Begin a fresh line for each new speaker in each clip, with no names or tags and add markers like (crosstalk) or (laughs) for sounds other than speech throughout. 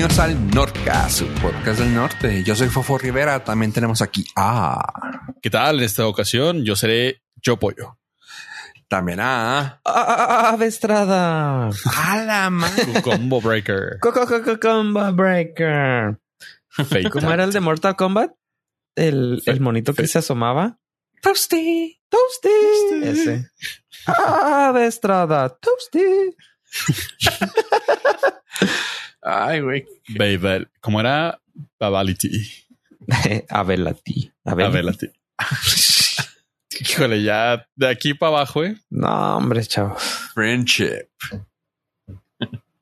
Bienvenidos al Nordcast, su podcast del norte. Yo soy Fofo Rivera. También tenemos aquí a.
¿Qué tal? En esta ocasión yo seré Yo Pollo.
También a.
Ave Estrada.
A la madre.
Combo breaker.
Combat Breaker.
Fake
¿Cómo era el de Mortal Kombat? El, el monito que se asomaba.
Toasty.
Toasty. Ese. Ave Estrada. Toasty.
Ay, güey.
Baby. ¿Cómo era? Babality. (laughs)
Avelati.
Babality. Híjole, ya de aquí para abajo, ¿eh?
No, hombre, chavo.
Friendship.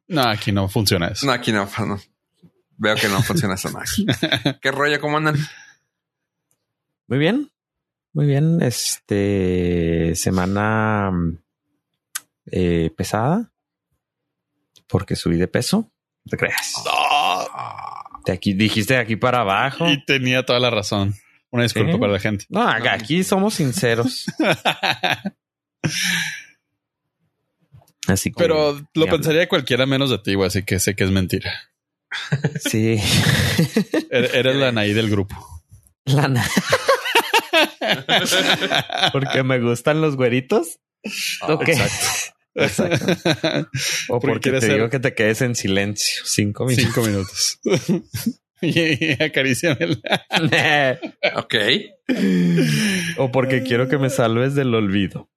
No, aquí no funciona eso.
No, aquí no, no. Veo que no funciona eso más. (laughs) ¿Qué rollo? ¿Cómo andan?
Muy bien. Muy bien. Este semana eh, pesada. Porque subí de peso. ¿Te creas?
No.
De aquí dijiste de aquí para abajo.
Y tenía toda la razón. Una disculpa
¿Sí?
para la gente.
No, aquí somos sinceros. (laughs) Así que.
Pero lo pensaría cualquiera menos de ti, güey, así que sé que es mentira.
Sí. (laughs)
Er- Eres la Anaí del grupo.
Lana. (laughs) porque me gustan los güeritos. Ok. Exacto. (laughs) O
Porque
te
ser-
digo que te quedes en silencio. Cinco minutos.
Cinco minutos. (laughs) y acaríciame. (laughs)
Ok.
o porque quiero que me salves del olvido.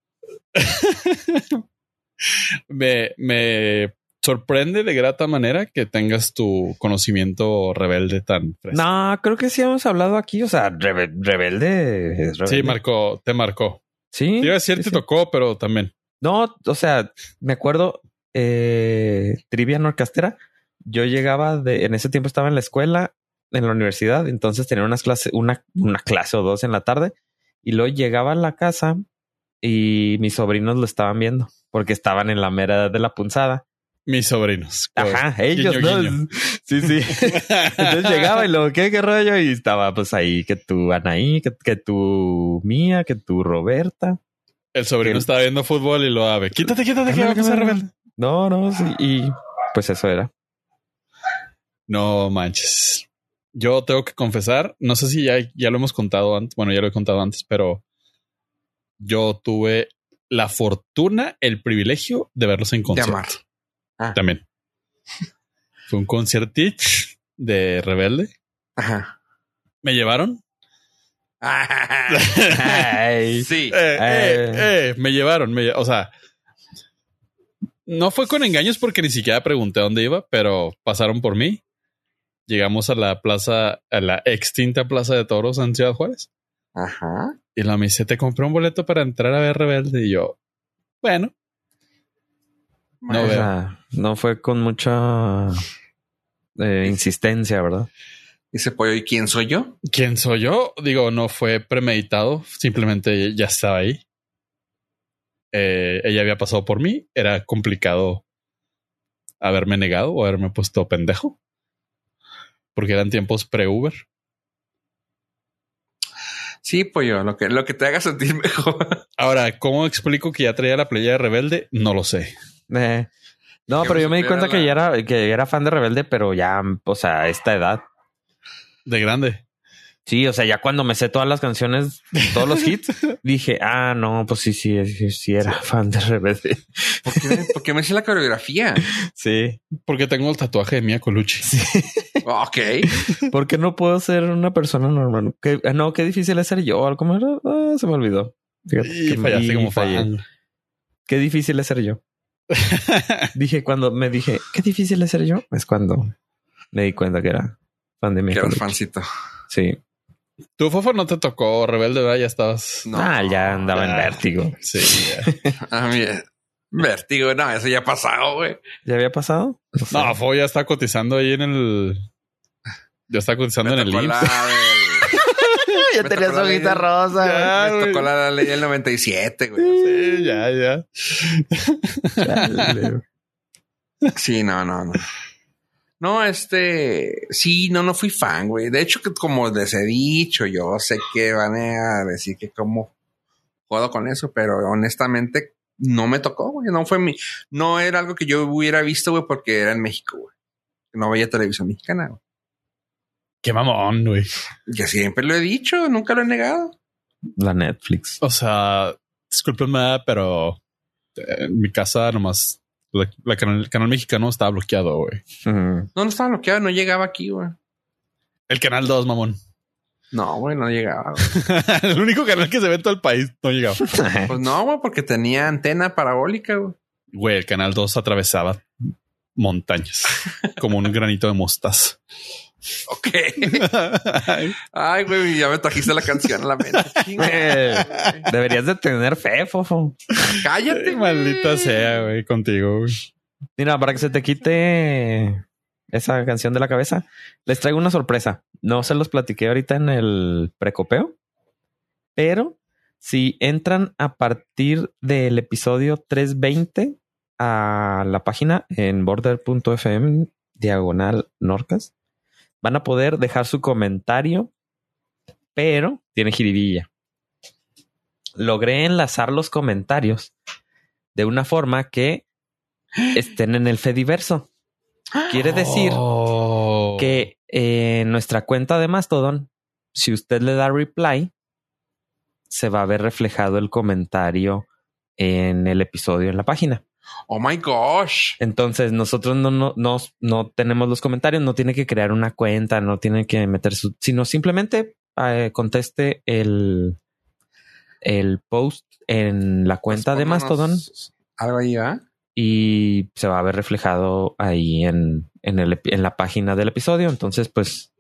Me, me sorprende de grata manera que tengas tu conocimiento rebelde tan fresco.
No, creo que sí hemos hablado aquí. O sea, rebe- rebelde es rebelde.
Sí, marcó, te marcó.
Sí.
Te iba a decir,
sí,
te
sí.
tocó, pero también.
No, o sea, me acuerdo, eh, trivia norcastera. Yo llegaba de, en ese tiempo estaba en la escuela, en la universidad, entonces tenía unas clases, una, una clase o dos en la tarde, y luego llegaba a la casa y mis sobrinos lo estaban viendo porque estaban en la mera edad de la punzada.
Mis sobrinos.
Ajá,
Guiño,
ellos,
guiño.
Sí, sí. (laughs) Entonces llegaba y luego, ¿qué, qué rollo? Y estaba pues ahí, que tu Anaí, que, que tu Mía, que tu Roberta.
El sobrino
El-
estaba viendo fútbol y lo ave. Quítate, quítate, que va a rebelde.
No, no, sí. Y pues eso era.
No manches. Yo tengo que confesar, no sé si ya, ya lo hemos contado antes, bueno, ya lo he contado antes, pero yo tuve la fortuna, el privilegio de verlos en
De
concierto.
amar. Ah.
También. Fue un conciertich de Rebelde.
Ajá.
Me llevaron.
Ay.
sí.
Eh, eh, eh, me llevaron. me o sea, no fue con engaños porque ni siquiera pregunté dónde iba, pero pasaron por mí. Llegamos a la plaza, a la extinta Plaza de Toros en Ciudad Juárez.
Ajá.
Y la me dice, te compré un boleto para entrar a ver Rebelde. Y yo, bueno, No
o sea, no fue con mucha eh, insistencia, ¿verdad?
Dice Pollo, ¿y quién soy yo?
¿quién soy yo? Digo, no fue premeditado, simplemente ya estaba ahí. Eh, ella había pasado por mí, era complicado haberme negado o haberme puesto pendejo. Porque eran tiempos pre-Uber.
Sí, Pollo, lo que, lo que te haga sentir (laughs) mejor.
Ahora, ¿cómo explico que ya traía la playa de rebelde? No lo sé.
Eh, no, pero yo me di cuenta que ya era, que era fan de Rebelde, pero ya, o sea, a esta edad.
De grande.
Sí, o sea, ya cuando me sé todas las canciones, todos los (laughs) hits, dije, ah, no, pues sí, sí, sí, sí era fan de Rebelde.
¿Por qué, por qué me hice la coreografía? (laughs)
Sí.
Porque tengo el tatuaje de Mia Colucci. (laughs)
Ok.
¿Por qué no puedo ser una persona normal? ¿Qué- ah, no, qué difícil es ser yo. ¿Cómo era? Ah, se me olvidó. Fíjate
Y fallaste como
fallé.
fan.
Qué difícil es ser yo. Dije cuando me dije, qué difícil es ser yo. Es cuando me di cuenta que era fan de
eras fancito.
Sí.
Tu fofo no te tocó rebelde, ¿verdad? Ya estabas.
No.
ah, ya andaba en
ya.
vértigo.
Sí. (laughs)
A mí, vértigo, no, eso ya ha pasado, güey.
¿Ya había pasado? No sé.
No, Fo ya está cotizando ahí en el. Ya está cotizando en el IMSS. (laughs)
ya tenía su hojita rosa.
Ya,
me tocó la ley del 97, güey.
Sí, ya, ya.
Chale.
Sí, no, no, no. No, este, sí, no, no fui fan, güey. De hecho, que como les he dicho, yo sé que van a decir que cómo juego con eso, pero honestamente no me tocó, güey. No fue mi, no era algo que yo hubiera visto, güey, porque era en México, güey. No veía televisión mexicana. güey.
Qué mamón, güey.
Que siempre lo he dicho, nunca lo he negado.
La Netflix.
O sea, discúlpenme, pero eh, en mi casa nomás la, la canal, el canal mexicano estaba bloqueado, güey.
No, no estaba bloqueado, no llegaba aquí, güey.
El canal 2, mamón.
No, güey, no llegaba. güey. (laughs)
el único canal que se ve en todo el país no llegaba. (laughs)
Pues no, güey, porque tenía antena parabólica, güey.
Güey, el canal 2 atravesaba montañas como un granito de mostaza.
Ok. Ay, güey, ya me trajiste la canción a la mente.
Deberías de tener fe, fofo.
Cállate.
Maldita sea, güey, contigo. güey.
Mira, para que se te quite esa canción de la cabeza, les traigo una sorpresa. No se los platiqué ahorita en el precopeo, pero si entran a partir del episodio 320 a la página en border.fm diagonal Norcas, van a poder dejar su comentario, pero tiene jiribilla. Logré enlazar los comentarios de una forma que (gasps) estén en el Fediverso. Quiere decir
Oh.
que eh, en nuestra cuenta de Mastodon, si usted le da reply, se va a ver reflejado el comentario en el episodio en la página.
Oh my gosh.
Entonces nosotros no, no, no, no tenemos los comentarios, no tiene que crear una cuenta, no tiene que meter su, sino simplemente eh, conteste el, el post en la cuenta de Mastodon
Algo ahí, ¿ah?
y se va a ver reflejado ahí en, en, el en la página del episodio. Entonces, pues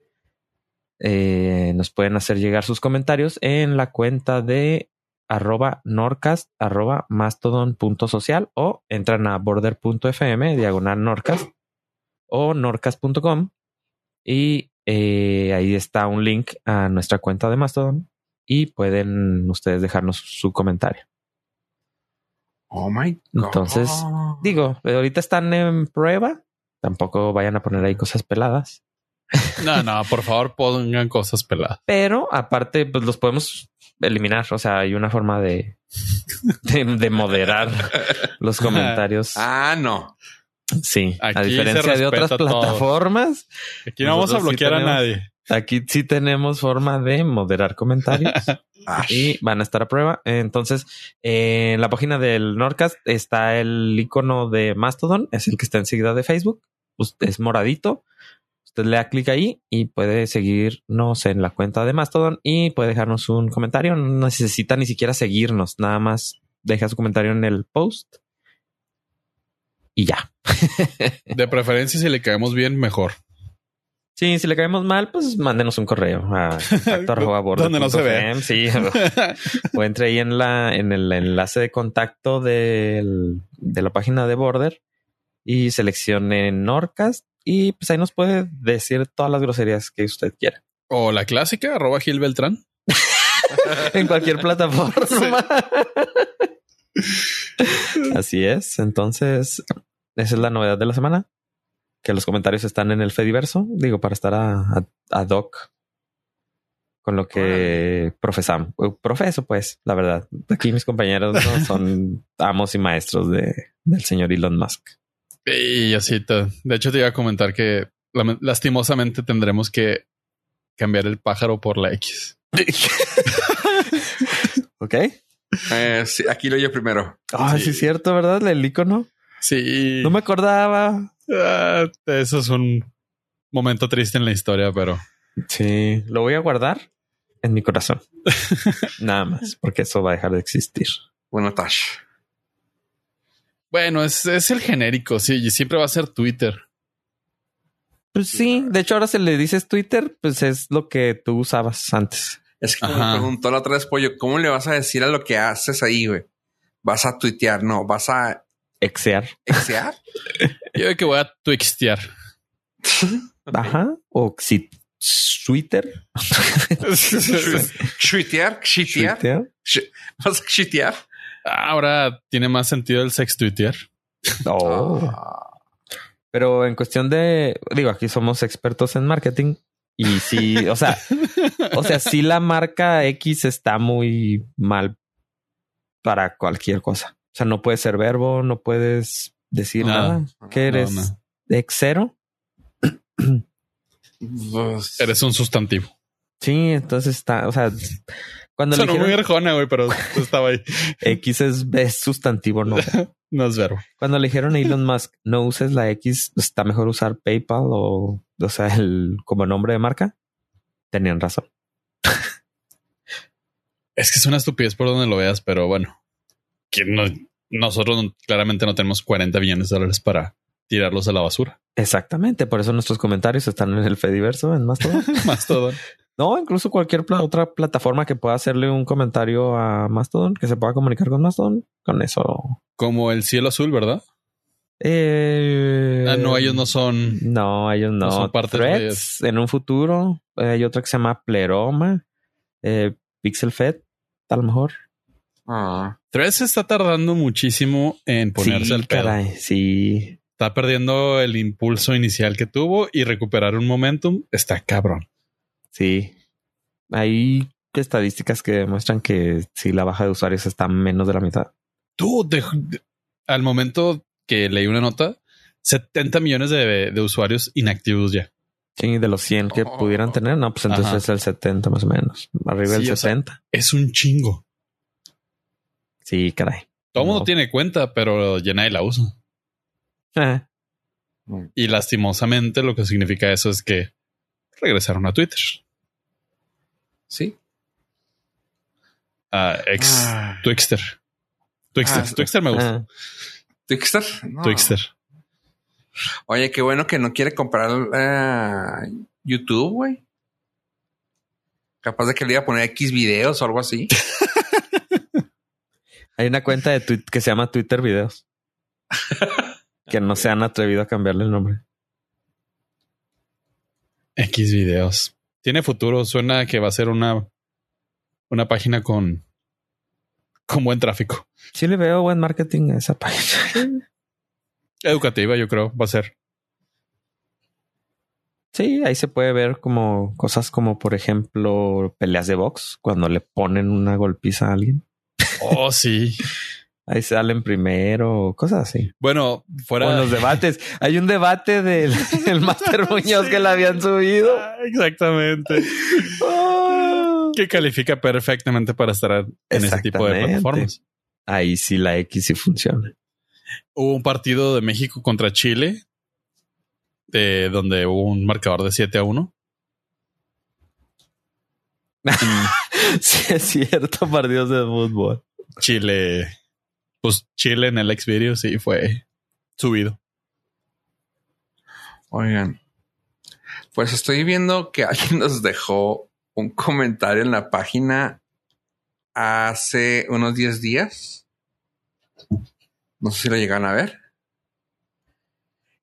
eh, nos pueden hacer llegar sus comentarios en la cuenta de arroba norcast arroba mastodon.social o entran a border.fm diagonal norcast o norcast.com y eh, ahí está un link a nuestra cuenta de Mastodon y pueden ustedes dejarnos su comentario.
Oh my god.
Entonces, Digo, ahorita están en prueba. Tampoco vayan a poner ahí cosas peladas.
No, no, por favor pongan cosas peladas.
Pero aparte, pues los podemos eliminar. O sea, hay una forma de, (laughs) de, de moderar los comentarios.
Ah, no.
Sí, a diferencia de otras plataformas,
Aquí no vamos a
sí
bloquear a
tenemos-
nadie.
aquí sí tenemos forma de moderar comentarios (laughs)
Ah,
y van a estar a prueba. Entonces, eh, en la página del Nordcast está el icono de Mastodon, es el que está enseguida de Facebook. Usted es moradito. Usted le da clic ahí y puede seguirnos en la cuenta de Mastodon y puede dejarnos un comentario. No necesita ni siquiera seguirnos, nada más deja su comentario en el post y ya. (laughs)
De preferencia, si le caemos bien, mejor.
Sí, si le caemos mal, pues mándenos un correo a (laughs) contacto
Donde no se ve.
Sí, (laughs) o entre ahí en la en el enlace de contacto del- de la página de Border y seleccione Norcast y pues ahí nos puede decir todas las groserías que usted quiera
o la clásica, arroba Gil Beltrán. (laughs)
en cualquier plataforma. (laughs) Así es. Entonces, esa es la novedad de la semana. Que los comentarios están en el Fediverso. Digo, para estar a, a, ad hoc con lo que profesamos. Profeso, pues, la verdad. Aquí mis compañeros ¿no? son amos y maestros de, del señor Elon Musk.
Y así, te- de hecho, te iba a comentar que lastimosamente tendremos que cambiar el pájaro por la X. (laughs)
ok.
Eh, sí, aquí lo oye primero.
Ah, sí.
Sí.
es cierto, ¿verdad? El icono.
Sí.
No me acordaba.
Ah, eso es un momento triste en la historia, pero
Sí, lo voy a guardar en mi corazón. (laughs) Nada más, porque eso va a dejar de existir.
Bueno, Tash.
Bueno, es, es el genérico. Sí, y siempre va a ser Twitter.
Pues sí, de hecho ahora se le dices Twitter, pues es lo que tú usabas antes.
Es que
Ajá.
me preguntó la otra vez, pollo, ¿cómo le vas a decir a lo que haces ahí, güey? Vas a tuitear, no, vas a
Exear.
exear. (laughs)
Yo creo que voy a twixtear. (laughs)
Ajá. O si Twitter. (laughs)
Chitear, chitear.
Tuitear.
Vas a chitear.
Ahora tiene más sentido el sex tuitear.
Oh.
Ah,
Pero en cuestión de, digo, aquí somos expertos en marketing y sí, o sea, (laughs) o sea, sí la marca X está muy mal para cualquier cosa. O sea, no puedes ser verbo, no puedes decir
No.
nada. ¿Qué
No,
eres?
no.
¿Exero?
Pues,
Eres un sustantivo.
Sí, entonces está, o sea, cuando le
Sonó muy
dijeron
arjona, güey, pero (laughs) estaba ahí.
X es, es sustantivo, no. (laughs)
No es verbo.
Cuando le dijeron a Elon Musk, no uses la X, está mejor usar PayPal o, o sea, el como nombre de marca. Tenían razón.
Es que es una estupidez por donde lo veas, pero bueno, que no, nosotros no- claramente no tenemos 40 billones de dólares para tirarlos a la basura.
Exactamente. Por eso nuestros comentarios están en el Fediverso, en más todo. (laughs) No, incluso cualquier otra plataforma que pueda hacerle un comentario a Mastodon, que se pueda comunicar con Mastodon, con eso.
Como el cielo azul, ¿verdad?
Eh,
Ah, no, ellos no son.
No, ellos no.
No son parte de
Threads, en un futuro. eh, hay otra que se llama Pleroma, eh, Pixel Fed, a lo mejor.
ah,
Threads está tardando muchísimo en ponerse
sí,
al pedo.
caray, sí.
Está perdiendo el impulso inicial que tuvo y recuperar un momentum está cabrón.
Sí. Hay estadísticas que demuestran que si la baja de usuarios está menos de la mitad.
Tú, de- de- al momento que leí una nota, 70 millones de, de usuarios inactivos ya.
Sí, de los 100 que
Oh.
pudieran tener, no, pues entonces
Ajá.
es el 70 más o menos. Arriba del
Sí, o sea,
60.
Es un chingo.
Sí, caray.
Todo el mundo tiene cuenta, pero ya nadie la usa.
Eh,
Y lastimosamente lo que significa eso es que regresaron a Twitter.
sí.
A ex
Ah.
Twixter. Twixter.
Ah,
Twixter me gusta.
ah,
Twixter. No.
Twixter.
Oye, qué bueno que no quiere comprar eh, YouTube, güey. Capaz de que le iba a poner X videos o algo así. (laughs)
Hay una cuenta de tweet que se llama Twitter Videos. (laughs) que no se han atrevido a cambiarle el nombre.
X videos. Tiene futuro. Suena que va a ser una, una página con, con buen tráfico.
Sí le veo buen marketing a esa página. (laughs)
Educativa, yo creo. Va a ser.
Sí, ahí se puede ver como cosas como, por ejemplo, peleas de box, cuando le ponen una golpiza a alguien.
Oh, sí. (laughs)
Ahí salen primero, cosas así.
Bueno,
O
fuera
en los debates. Hay un debate del (laughs) el Master Muñoz que le habían subido.
Ah, Exactamente.
Ah.
Que califica perfectamente para estar en ese tipo de plataformas.
Ahí sí la X sí funciona.
Hubo un partido de México contra Chile, de donde hubo un marcador de 7 a 1. (laughs)
sí, es cierto, partidos de fútbol.
Chile, pues Chile en el Xvideo sí fue subido.
Oigan, pues estoy viendo que (laughs) alguien nos dejó un comentario en la página hace unos 10 días. No sé si lo llegan a ver.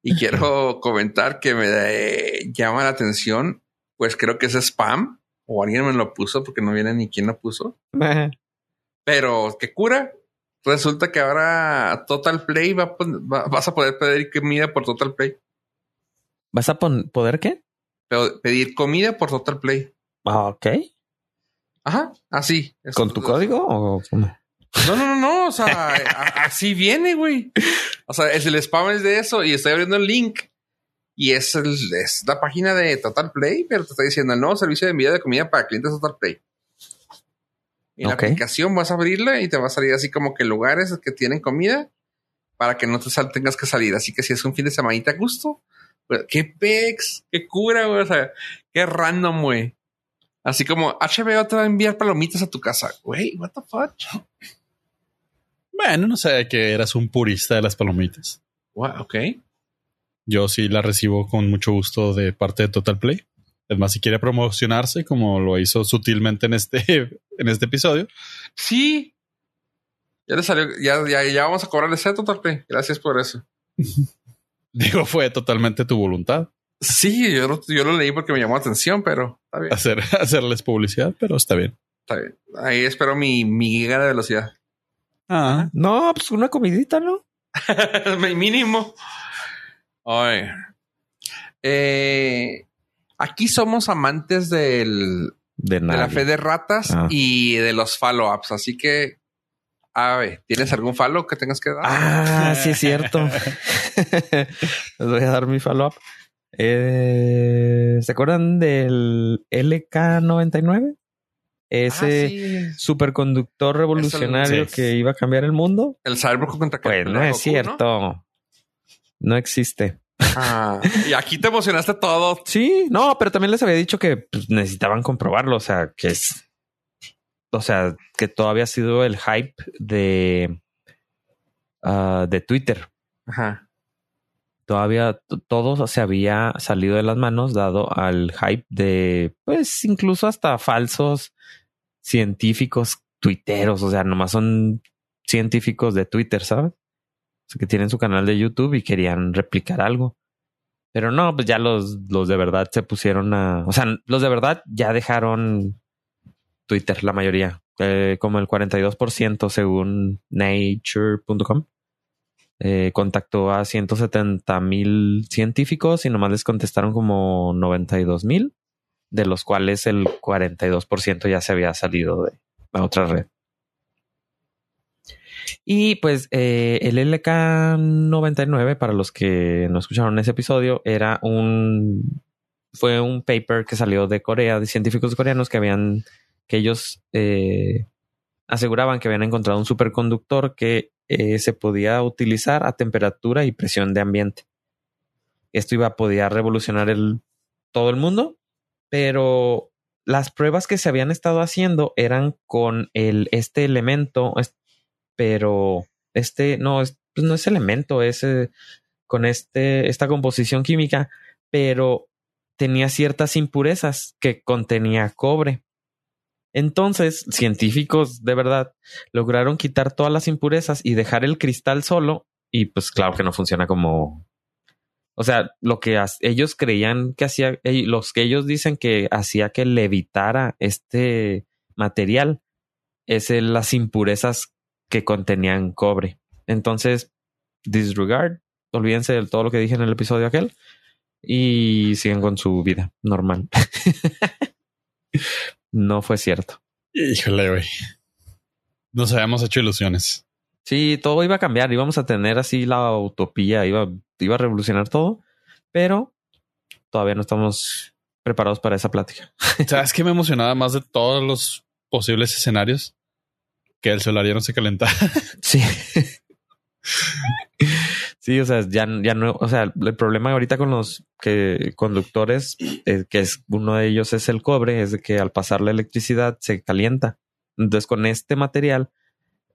Y (laughs) quiero comentar que me eh, llama la atención, pues creo que es spam o alguien me lo puso porque no viene ni quién lo puso. Pero qué cura. Resulta que ahora Total Play va, va- vas a poder pedir comida por Total Play.
¿Vas a poder qué?
Pedir comida por Total Play.
Ah, Ok.
Ajá, así.
¿Con tu código o cómo?
No, no, no, no. O sea, (laughs) a- así viene, güey. O sea, es el spam es de eso y estoy abriendo el link y es, el- es la página de Total Play, pero te está diciendo el nuevo servicio de envío de comida para clientes Total Play. En la aplicación vas a abrirla y te va a salir así como que lugares que tienen comida para que no te sal- tengas que salir. Así que si es un fin de semanita a gusto, pues, qué pex, qué cura, güey. O sea, qué random, güey. Así como HBO te va a enviar palomitas a tu casa. Güey, what the fuck?
Bueno, no sé que eras un purista de las palomitas.
What? Ok.
Yo sí la recibo con mucho gusto de parte de Total Play. Es más, si quiere promocionarse, como lo hizo sutilmente en este, (laughs) en este episodio,
Sí. Ya le salió, ya, ya, ya vamos a cobrarle ese Total Play. Gracias por eso. (laughs)
digo, fue totalmente tu voluntad
Sí, yo lo, yo lo leí porque me llamó la atención, pero está bien.
hacer, (laughs) hacerles publicidad, pero está bien.
Está bien. Ahí espero mi, mi giga de velocidad.
Ah,
No, pues una comidita, ¿no?
Mi mínimo. Ay. Eh, aquí somos amantes del,
De
la fe de ratas
Ah.
y de los follow-ups. Así que, a ver, ¿tienes algún follow que tengas que dar?
Ah, sí es cierto. (laughs) (laughs) Les voy a dar mi follow-up. Eh, ¿Se acuerdan del LK99? Ese
Ah, sí.
superconductor revolucionario
sí.
que iba a cambiar el mundo.
El Cyberpunk contra
Pues no es
Goku,
cierto. No existe.
Ah, (laughs) y aquí te emocionaste todo.
Sí, no, pero también les había dicho que pues, necesitaban comprobarlo. O sea, que es. O sea, que todavía ha sido el hype de. ah, de Twitter.
Ajá.
Todavía todo se había salido de las manos dado al hype de, pues, incluso hasta falsos científicos tuiteros. O sea, nomás son científicos de Twitter, ¿sabes? Que tienen su canal de YouTube y querían replicar algo. Pero no, pues ya los, los de verdad se pusieron a. O sea, los de verdad ya dejaron Twitter, la mayoría. Eh, como el 42% según nature.com. Eh, contactó a 170 mil científicos y nomás les contestaron como 92 mil, de los cuales el 42% ya se había salido de la otra red. Y pues eh, el LK99, para los que no escucharon ese episodio, era un fue un paper que salió de Corea, de científicos coreanos que habían, que ellos eh, aseguraban que habían encontrado un superconductor que eh, se podía utilizar a temperatura y presión de ambiente. Esto iba a poder revolucionar el, todo el mundo, pero las pruebas que se habían estado haciendo eran con el, este elemento, pero este no es, pues no es elemento, es con este, esta composición química, pero tenía ciertas impurezas que contenía cobre. Entonces, científicos de verdad lograron quitar todas las impurezas y dejar el cristal solo. Y pues claro que no funciona como... O sea, lo que ellos creían que hacía, los que ellos dicen que hacía que levitara este material, es las impurezas que contenían cobre. Entonces, disregard, olvídense de todo lo que dije en el episodio aquel y siguen con su vida normal. (laughs) no fue cierto.
Híjole, güey. Nos habíamos hecho ilusiones.
Sí, todo iba a cambiar, íbamos a tener así la utopía, iba, iba a revolucionar todo, pero todavía no estamos preparados para esa plática.
¿Sabes qué me emocionaba más de todos los posibles escenarios? Que el solariano se calentara. (laughs)
Sí. Sí, o sea, ya, ya no, o sea, el problema ahorita con los que conductores, eh, que es uno de ellos es el cobre, es de que al pasar la electricidad se calienta. Entonces, con este material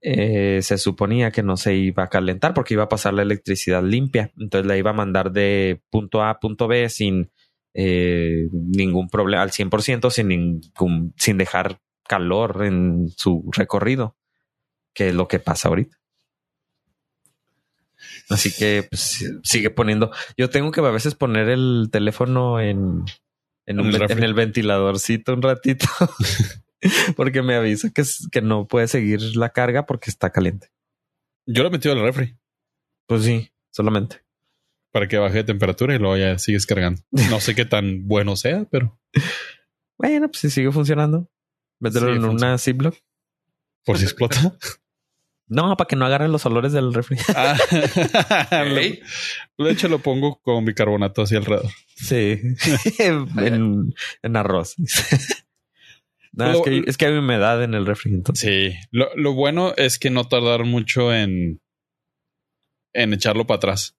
eh, se suponía que no se iba a calentar porque iba a pasar la electricidad limpia. Entonces la iba a mandar de punto A a punto B sin eh, ningún problema, al 100%, sin ningún, sin dejar calor en su recorrido, que es lo que pasa ahorita. Así que pues, sigue poniendo. Yo tengo que a veces poner el teléfono en, en, un
En el
en el ventiladorcito un ratito. (laughs) porque me avisa que, que no puede seguir la carga porque está caliente.
Yo lo he metido al refri
Pues sí, solamente.
para que baje de temperatura y luego ya sigues cargando. No sé qué tan bueno sea, pero (laughs)
Bueno, pues si sigue funcionando. Mételo
Sí,
en
funciona.
una Ziploc.
por si explota. (laughs)
No, para que no agarren los olores del refri. (laughs)
Ah, lo- de hecho, lo pongo con bicarbonato así alrededor.
Sí. (laughs) en, en arroz. no, es, que, es que hay humedad en el refri. Entonces.
Sí, lo, lo bueno es que no tardar mucho en, en echarlo para atrás.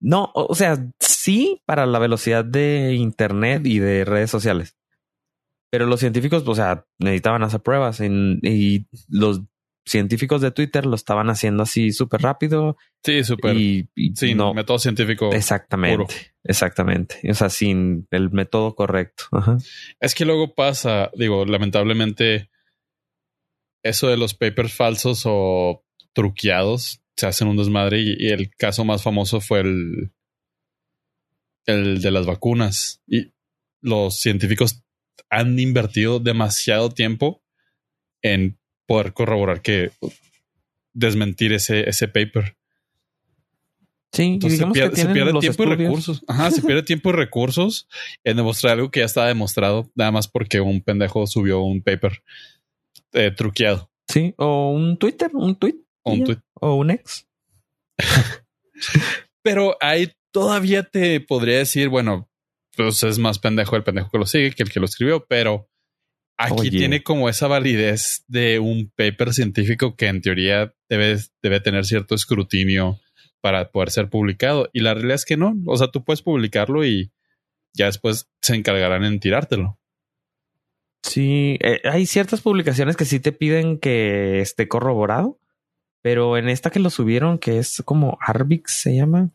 No, o sea, sí para la velocidad de internet y de redes sociales. Pero los científicos, o sea, necesitaban hacer pruebas en- y los científicos de Twitter lo estaban haciendo así súper rápido
Sí, súper.
y, y
Sin
no
método científico.
exactamente,
puro.
exactamente. O sea, sin el método correcto. Ajá.
Es que luego pasa, digo, lamentablemente, eso de los papers falsos o truqueados se hacen un desmadre y, y el caso más famoso fue el, el de las vacunas. Y los científicos han invertido demasiado tiempo en poder corroborar que desmentir ese, ese paper.
Sí,
Entonces se pierde, se pierde tiempo y recursos. Ajá, se (laughs) pierde tiempo y recursos en demostrar algo que ya estaba demostrado, nada más porque un pendejo subió un paper eh, truqueado.
Sí, o un Twitter, un tweet
o un tweet.
o un ex. (laughs)
Pero ahí todavía te podría decir, bueno, pues es más pendejo el pendejo que lo sigue que el que lo escribió, pero aquí
Oye.
tiene como esa validez de un paper científico que en teoría debe, debe tener cierto escrutinio para poder ser publicado. Y la realidad es que no. O sea, tú puedes publicarlo y ya después se encargarán en tirártelo.
Sí, eh, hay ciertas publicaciones que sí te piden que esté corroborado, pero en esta que lo subieron, que es como Arbix se llama,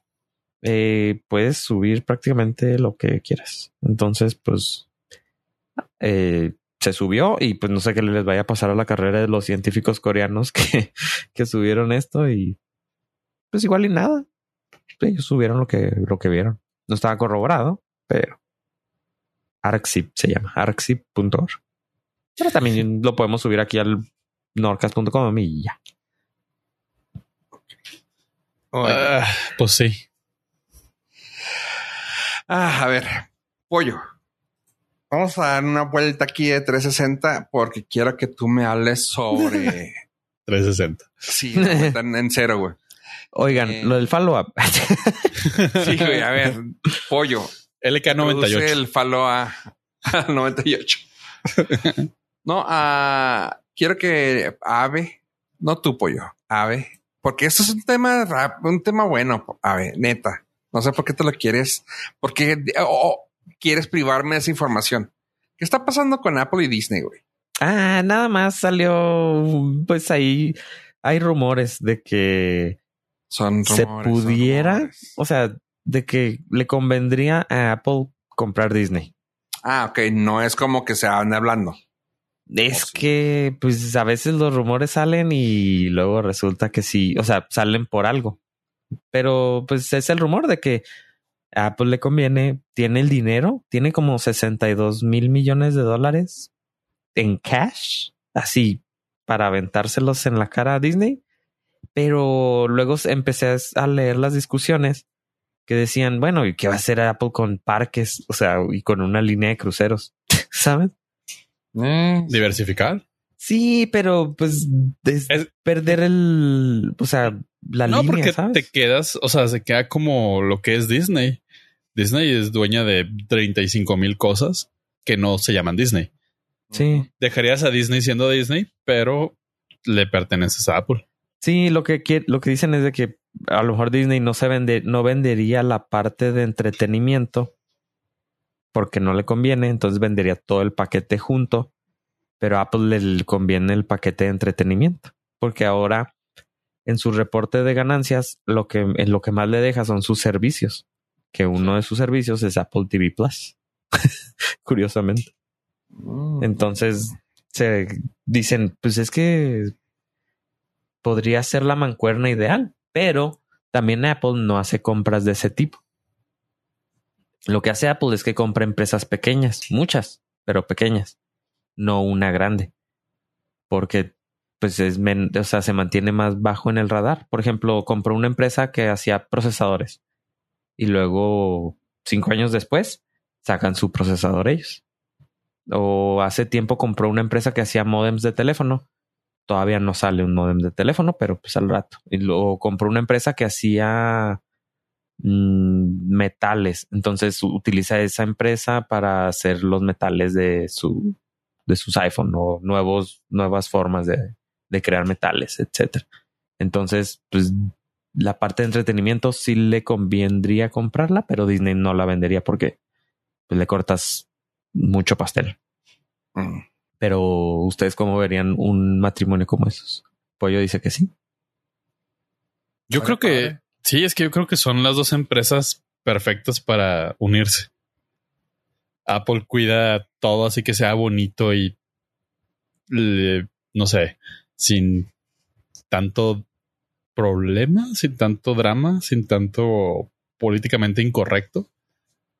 eh, puedes subir prácticamente lo que quieras. Entonces, pues eh, se subió y pues no sé qué les vaya a pasar a la carrera de los científicos coreanos (laughs) que, que subieron esto y pues igual y nada. Ellos subieron lo que, lo que vieron. No estaba corroborado, pero Arxip se llama, arxip.org. Pero también lo podemos subir aquí al norcas.com y ya.
Ah, pues sí.
Ah, a ver, pollo. Vamos a dar una vuelta aquí de 360 porque quiero que tú me hables sobre. (laughs)
360.
sí, en, cero, güey.
Oigan,
Eh.
lo del follow-up. (laughs)
Sí, güey, a ver, pollo. Produce
LK98.
El follow a, (laughs) a 98. no, ah, quiero que Ave, no tu pollo, Ave, porque esto es un tema rap, un tema bueno, Ave, neta. No sé por qué te lo quieres, porque o quieres privarme de esa información. ¿Qué está pasando con Apple y Disney, güey?
ah, nada más salió, pues ahí hay rumores de que,
Son
¿Se
rumores, son
pudiera? o sea, de que le convendría a Apple comprar Disney.
Ah, ok, no es como que se van hablando.
Es
Oh,
que, pues a veces los rumores salen y luego resulta que sí, o sea, salen por algo. Pero pues es el rumor de que a Apple le conviene, tiene el dinero, tiene como 62 mil millones de dólares en cash, así para aventárselos en la cara a Disney. Pero luego empecé a leer las discusiones que decían, bueno, ¿y qué va a hacer Apple con parques? O sea, y con una línea de cruceros, (laughs) ¿sabes?
Eh,
Diversificar.
Sí, pero pues es
Es-
perder el, o sea, la
no,
línea,
porque
¿sabes?
te quedas, o sea, se queda como lo que es Disney. Disney es dueña de 35 mil cosas que no se llaman Disney.
Sí,
Dejarías a Disney siendo Disney, pero le perteneces a Apple.
sí, lo que lo que dicen es de que a lo mejor Disney no se vende, no vendería la parte de entretenimiento porque no le conviene, entonces vendería todo el paquete junto, pero a Apple le conviene el paquete de entretenimiento, porque ahora en su reporte de ganancias lo que en lo que más le deja son sus servicios, que uno de sus servicios es Apple TV Plus. (laughs) Curiosamente.
Mm.
Entonces se dicen, pues es que podría ser la mancuerna ideal, pero también Apple no hace compras de ese tipo. Lo que hace Apple es que compra empresas pequeñas, muchas, pero pequeñas, no una grande, porque pues es o sea, se mantiene más bajo en el radar. Por ejemplo, compró una empresa que hacía procesadores y luego cinco años después sacan su procesador ellos o hace tiempo compró una empresa que hacía modems de teléfono. Todavía no sale un modem de teléfono, pero pues al rato. Y luego compró una empresa que hacía mm, metales. Entonces utiliza esa empresa para hacer los metales de su de sus iPhone o nuevos, nuevas formas de, de crear metales, etcétera. Entonces, pues la parte de entretenimiento sí le convendría comprarla, pero Disney no la vendería porque pues, le cortas mucho pastel.
Mm.
Pero ustedes cómo verían un matrimonio como esos? Pollo dice que sí.
Yo creo que
padre.
sí, es que yo creo que son las dos empresas perfectas para unirse. Apple cuida todo así que sea bonito y le- no sé, sin tanto problema, sin tanto drama, sin tanto políticamente incorrecto.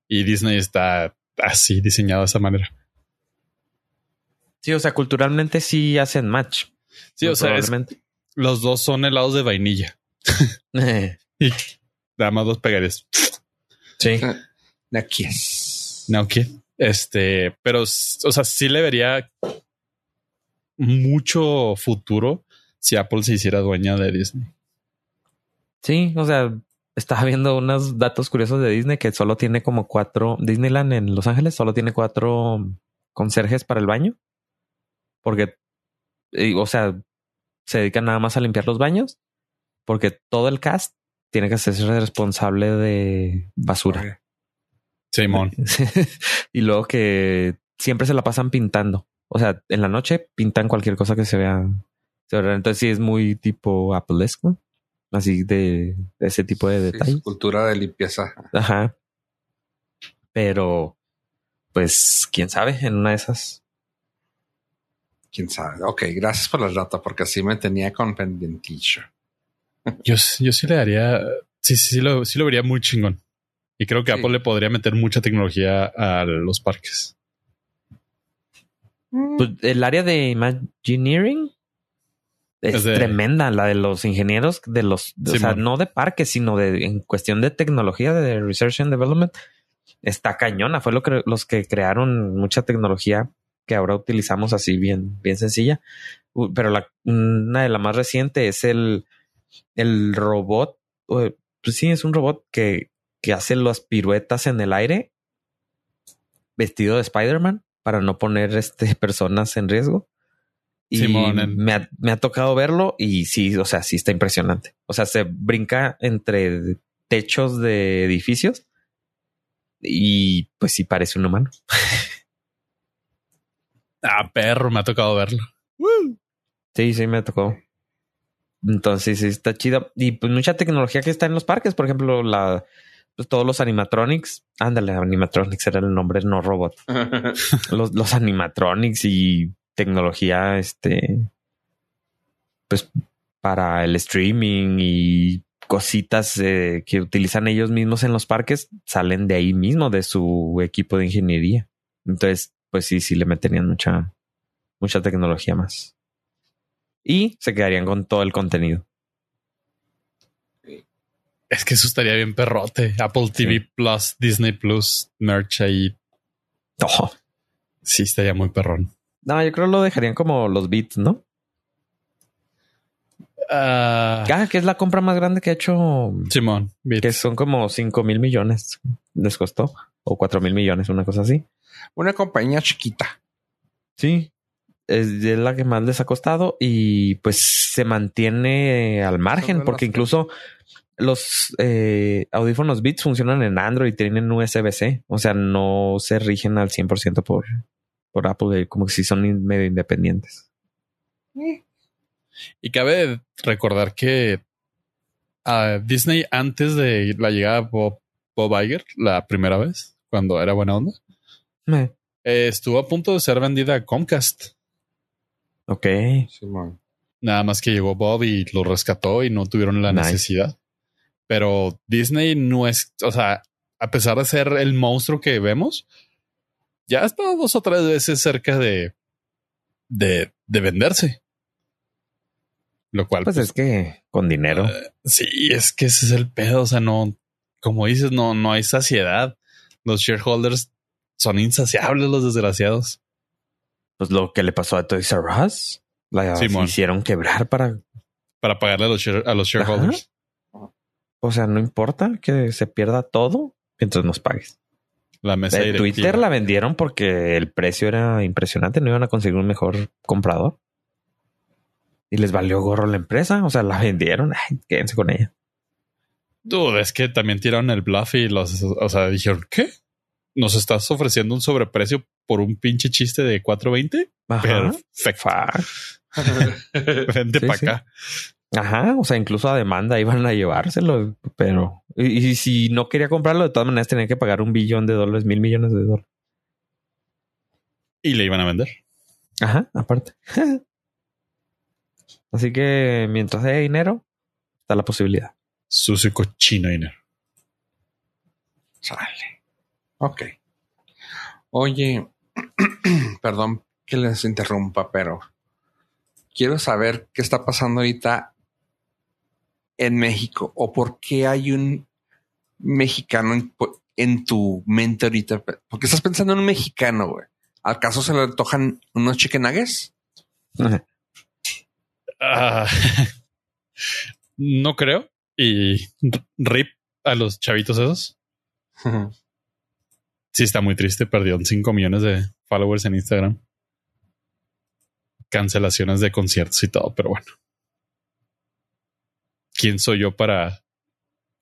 Y Disney está así diseñado de esa manera.
Sí, o sea, culturalmente sí hacen match.
Sí, o sea, es- los dos son helados de vainilla (laughs) y nada más dos pegares.
sí.
Aquí es.
No, ¿qué? Este, pero, o sea, sí le vería mucho futuro si Apple se hiciera dueña de Disney.
Sí, o sea, estaba viendo unos datos curiosos de Disney que solo tiene como cuatro. Disneyland en Los Ángeles solo tiene cuatro conserjes para el baño. Porque, o sea, se dedican nada más a limpiar los baños. Porque todo el cast tiene que ser responsable de basura.
Simón. (laughs)
y luego que siempre se la pasan pintando. O sea, en la noche pintan cualquier cosa que se vea. Entonces sí es muy tipo Applesco. Así de, ese tipo de detalles.
cultura de limpieza.
Ajá. Pero, pues, quién sabe, en una de esas.
Quién sabe. Ok, gracias por la data, porque así me tenía con pendientillo.
Yo, yo sí le daría, sí, sí, sí lo, sí lo vería muy chingón. Y creo que Apple le podría meter mucha tecnología a los parques.
Pues el área de Imagineering es, tremenda, la de los ingenieros, de los, o sea, no de parques, sino de en cuestión de tecnología, de Research and Development, está cañona. Fue lo que los que crearon mucha tecnología que ahora utilizamos así bien, bien sencilla. Pero la, una de las más recientes es el, el robot. Pues sí, es un robot que, que hace las piruetas en el aire vestido de Spider-Man para no poner este, (laughs) personas en riesgo. Y me, ha, me ha tocado verlo y sí, o sea, sí está impresionante. O sea, se brinca entre techos de edificios y pues sí parece un humano. (laughs)
ah, perro, me ha tocado verlo.
Sí, sí, me ha tocado. Entonces sí está chido. Y pues mucha tecnología que está en los parques, por ejemplo, la pues todos los animatronics. Ándale, animatronics era el nombre, no robot. (laughs) los, los animatronics y tecnología, este, pues para el streaming y cositas eh, que utilizan ellos mismos en los parques salen de ahí mismo, de su equipo de ingeniería. Entonces, pues sí, sí le meterían mucha, mucha tecnología más. Y se quedarían con todo el contenido.
Es que eso estaría bien perrote. Apple TV Plus, Disney Plus, merch ahí. Oh. Sí, estaría muy perrón.
No, yo creo que lo dejarían como los bits, ¿no?
Ah,
ah, que es la compra más grande que ha hecho
Simón.
Que son como 5 mil millones. Les costó. O 4 mil millones, una cosa así.
Una compañía chiquita.
Sí. Es la que más les ha costado y pues se mantiene al margen porque incluso los eh, audífonos Beats funcionan en Android y tienen USB-C. O sea, no se rigen al 100% por, por Apple, como si son medio independientes.
Y cabe recordar que a Disney, antes de la llegada de Bob, Iger, la primera vez, cuando era buena onda, eh, estuvo a punto de ser vendida a Comcast.
Ok.
Nada más que llegó Bob y lo rescató y no tuvieron la necesidad. Pero Disney no es, o sea, a pesar de ser el monstruo que vemos, ya ha estado dos o tres veces cerca de, de, de venderse. Lo cual.
Pues, es pues, que con dinero.
Eh, sí, es que ese es el pedo. O sea, no, como dices, no, no hay saciedad. Los shareholders son insaciables, los desgraciados.
Pues lo que le pasó a Toys R Us. La hicieron quebrar para.
Para pagarle a los, a los shareholders.
O sea, no importa que se pierda todo mientras nos pagues.
La mesa
de Twitter la vendieron porque el precio era impresionante, no iban a conseguir un mejor comprador. Y les valió gorro la empresa, o sea, la (laughs) vendieron, Ay, quédense con ella.
Dude, es que también tiraron el bluff y los, o sea, dijeron, ¿qué? ¿Nos estás ofreciendo un sobreprecio por un pinche chiste de 420? Perfecto. (laughs) Vente para acá.
Ajá, o sea, incluso a demanda iban a llevárselo, pero y, si no quería comprarlo, de todas maneras tenía que pagar un billón de dólares, mil millones de dólares.
Y le iban a vender.
Ajá, aparte. (laughs) Así que mientras haya dinero, está la posibilidad.
Sucio cochino dinero.
Sale. Ok. Oye, (clears throat) perdón que les interrumpa, pero quiero saber qué está pasando ahorita en México o por qué hay un mexicano en, tu mente ahorita? Porque estás pensando en un mexicano, güey. ¿Acaso se le antojan unos chicken
ah, (laughs) no creo. Y rip a los chavitos esos. Sí, está muy triste. Perdió 5 millones de followers en Instagram. Cancelaciones de conciertos y todo, pero bueno. ¿Quién soy yo para,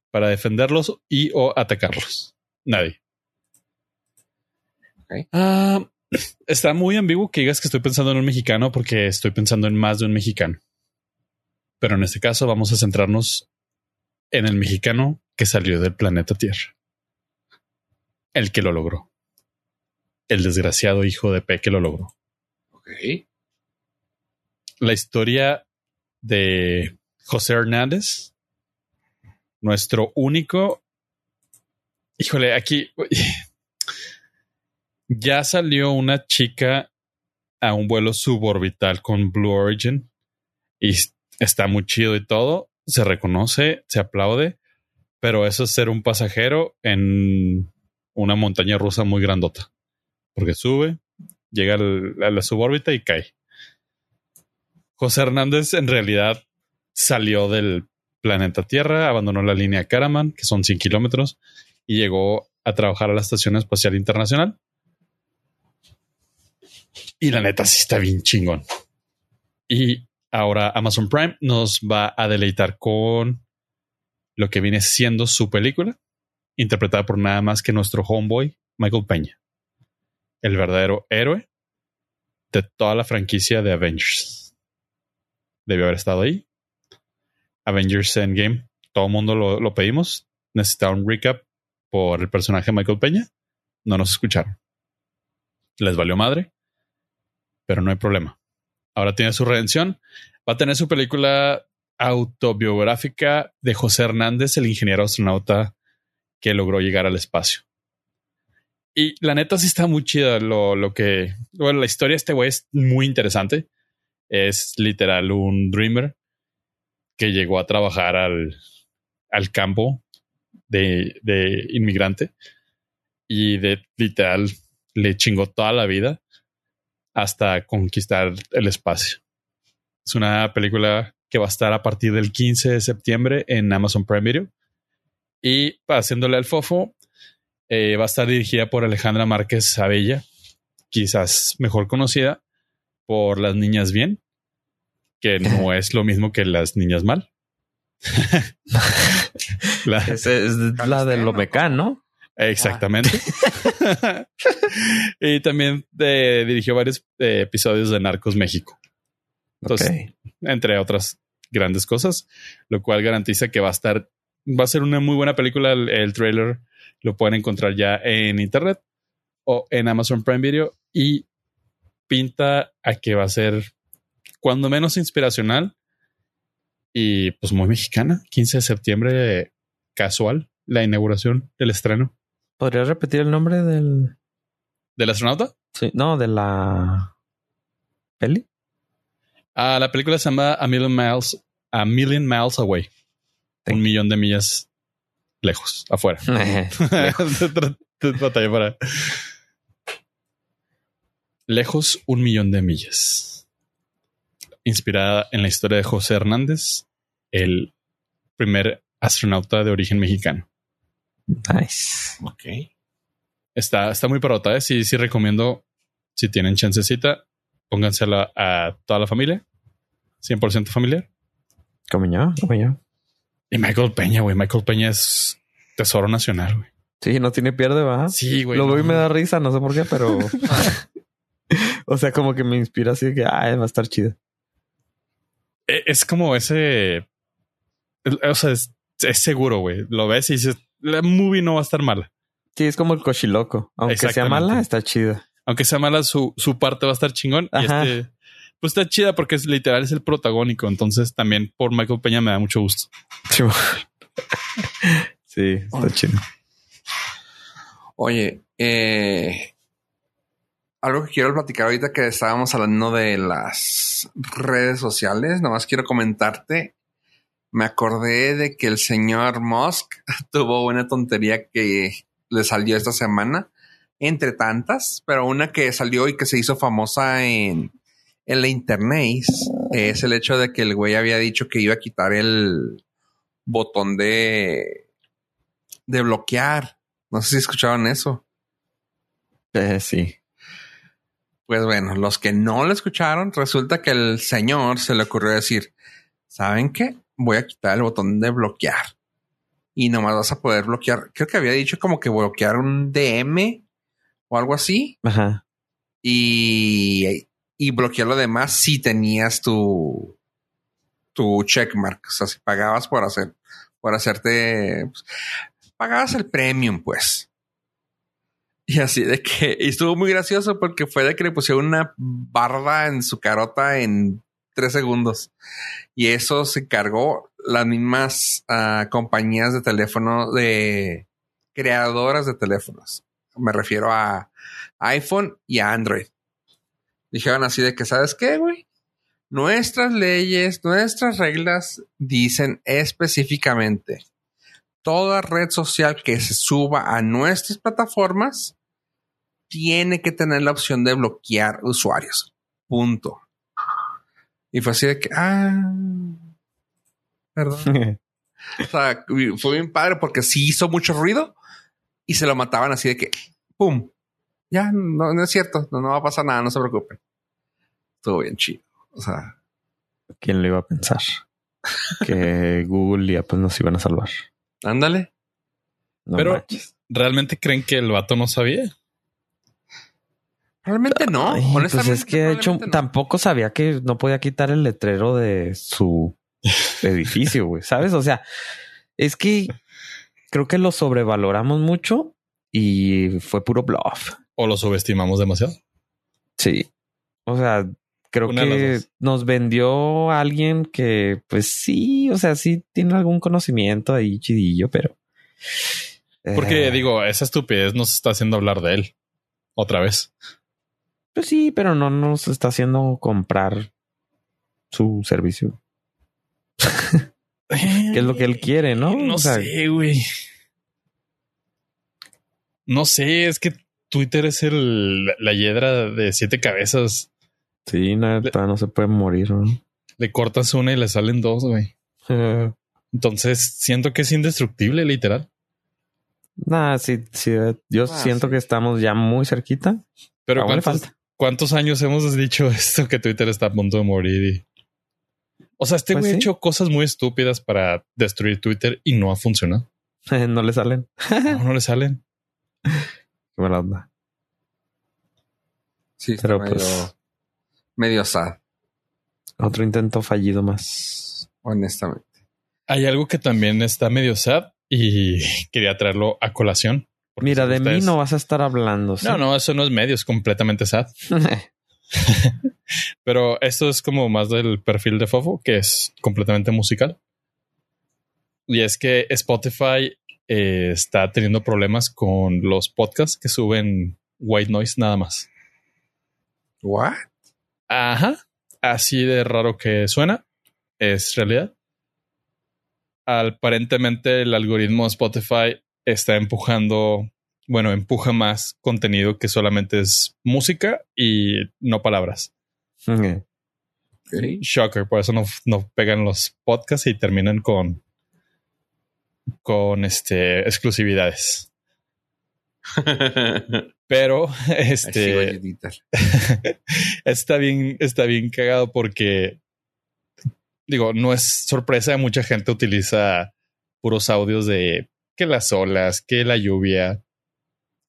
para defenderlos y o atacarlos? Nadie. Ah, (clears throat) está muy ambiguo que digas que estoy pensando en un mexicano porque estoy pensando en más de un mexicano. Pero en este caso vamos a centrarnos en el mexicano que salió del planeta Tierra. El que lo logró. El desgraciado hijo de P que lo logró.
Ok.
La historia de José Hernández, nuestro único. Híjole, aquí (laughs) ya salió una chica a un vuelo suborbital con Blue Origin y está muy chido y todo. Se reconoce, se aplaude, pero eso es ser un pasajero en una montaña rusa muy grandota. Porque sube, llega a la subórbita y cae. José Hernández en realidad salió del planeta Tierra, abandonó la línea Karaman, que son 100 kilómetros, y llegó a trabajar a la Estación Espacial Internacional. Y la neta sí está bien chingón. Y ahora Amazon Prime nos va a deleitar con lo que viene siendo su película, interpretada por nada más que nuestro homeboy, Michael Peña, el verdadero héroe de toda la franquicia de Avengers. Debió haber estado ahí. Avengers Endgame, todo el mundo lo, lo pedimos. Necesitaba un recap por el personaje Michael Peña. No nos escucharon. Les valió madre, pero no hay problema. Ahora tiene su redención. Va a tener su película autobiográfica de José Hernández, el ingeniero astronauta que logró llegar al espacio. Y la neta sí está muy chida lo, lo que... Bueno, la historia de este güey es muy interesante. Es literal un dreamer que llegó a trabajar al, al campo de, de inmigrante y de literal le chingó toda la vida hasta conquistar el espacio. Es una película que va a estar a partir del 15 de septiembre en Amazon Prime Video. Y haciéndole al fofo, eh, va a estar dirigida por Alejandra Márquez Abella, quizás mejor conocida por Las Niñas Bien, que no (laughs) es lo mismo que Las Niñas Mal. (laughs)
la, es, es la de Lomecán, ¿no?
Exactamente. (laughs) y también eh, dirigió varios eh, episodios de Narcos México. Entonces, okay. entre otras grandes cosas, lo cual garantiza que va a estar, va a ser una muy buena película. El, el trailer lo pueden encontrar ya en internet o en Amazon Prime Video y pinta a que va a ser cuando menos inspiracional y pues muy mexicana. 15 de septiembre, casual, la inauguración, el estreno.
¿Podrías repetir el nombre del...
¿Del astronauta?
Sí, no, de la peli.
Ah, la película se llama A Million Miles, A Million Miles Away. Sí. Un millón de millas lejos, afuera. (laughs) (laughs) Batalla para. Lejos, un millón de millas. Inspirada en la historia de José Hernández, el primer astronauta de origen mexicano.
Nice.
Ok.
Está, está muy parota, ¿eh? Sí, sí recomiendo, si tienen chancecita, póngansela a toda la familia. 100% familiar.
Como yo, como yo.
Y Michael Peña, güey. Michael Peña es tesoro nacional, güey.
Sí, no tiene pierde, ¿va?
Sí, güey.
Lo veo
no.
y me da risa, no sé por qué, pero... (laughs) (laughs) o sea, como que me inspira así de que, ah, va a estar chido.
E, Es como ese... O sea, es, es seguro, güey. Lo ves y dices, la movie no va a estar mala.
Sí, es como el cochiloco. Aunque sea mala, está chida.
Aunque sea mala, su, su parte va a estar chingón.
Ajá.
Y este, pues está chida porque es literal, es el protagónico. Entonces también por Michael Peña me da mucho gusto.
Sí, (laughs) sí está chido.
Oye, eh, algo que quiero platicar ahorita que estábamos hablando de las redes sociales, nomás quiero comentarte. Me acordé de que el señor Musk (laughs) tuvo una tontería que le salió esta semana, entre tantas, pero una que salió y que se hizo famosa en, en la internet es el hecho de que el güey había dicho que iba a quitar el botón de de bloquear. No sé si escucharon eso.
Eh, sí.
Pues bueno, los que no lo escucharon, resulta que el señor se le ocurrió decir, ¿saben qué? Voy a quitar el botón de bloquear. Y nomás vas a poder bloquear. Creo que había dicho como que bloquear un DM o algo así.
Ajá.
Y, y bloquear lo demás si tenías tu, tu checkmark. O sea, si pagabas por hacer, por hacerte, pues, pagabas el premium, pues. Y así de que y estuvo muy gracioso porque fue de que le pusieron una barda en su carota en tres segundos. Y eso se cargó las mismas ah, compañías de teléfono de creadoras de teléfonos. Me refiero a iPhone y a Android. Dijeron así de que, ¿sabes qué, güey? Nuestras leyes, nuestras reglas dicen específicamente toda red social que se suba a nuestras plataformas tiene que tener la opción de bloquear usuarios. Punto. Y fue así de que, ah, perdón. (laughs) o sea, fue bien padre porque sí hizo mucho ruido y se lo mataban así de que, ¡pum! Ya, no, no es cierto, no, no va a pasar nada, no se preocupen. Estuvo bien chido. O sea,
¿Quién le iba a pensar? que (laughs) Google y Apple nos iban a salvar.
Ándale.
No
Pero-
manches.
¿Realmente creen que el vato no sabía?
Realmente no.
Ay,
honestamente,
pues es que de hecho
no.
tampoco sabía que no podía quitar el letrero de su (laughs) edificio, güey. ¿Sabes? O sea, es que creo que lo sobrevaloramos mucho y fue puro bluff.
¿O lo subestimamos demasiado?
Sí. O sea, creo
Una
que nos vendió a alguien que, pues sí, o sea, sí tiene algún conocimiento ahí chidillo, pero.
Porque
Eh,
digo, esa estupidez nos está haciendo hablar de él otra vez.
Pues sí, pero no nos está haciendo comprar su servicio. (laughs) Que es lo que él quiere, ¿no?
No
O sea,
sé, güey. No sé, es que Twitter es el, la hiedra de siete cabezas.
Sí, nada, no se puede morir, ¿no?
Le cortas una y le salen dos, güey. (laughs) Entonces siento que es indestructible, literal.
Nah, sí, sí, yo
Ah,
siento
sí.
que estamos ya muy cerquita.
Pero
Aún
¿cuántos,
falta.
cuántos años hemos dicho (laughs) esto que Twitter está a punto de morir? Y... O sea, este
Pues
güey ha
sí.
hecho cosas muy estúpidas para destruir Twitter y no ha funcionado. (laughs)
no le salen.
No, no le salen.
Qué mala onda.
Sí,
Pero, pues-
medio sad,
Otro intento fallido más.
honestamente.
Hay algo que también está medio sad y quería traerlo a colación.
Mira, de mí no vas a estar hablando. ¿sí?
No, no, eso no es medio, es completamente sad. (laughs) Pero esto es como más del perfil de Fofo, que es completamente musical. Y es que Spotify eh, está teniendo problemas con los podcasts que suben white noise nada más.
¿What?
Ajá. Así de raro que suena, es realidad. Aparentemente el algoritmo de Spotify está empujando, bueno, empuja más contenido que solamente es música y no palabras. Shocker, por eso no, no pegan los podcasts y terminan con con este exclusividades. (laughs) Pero este (laughs) está bien, está bien cagado porque digo, no es sorpresa, mucha gente utiliza puros audios de que las olas, que la lluvia,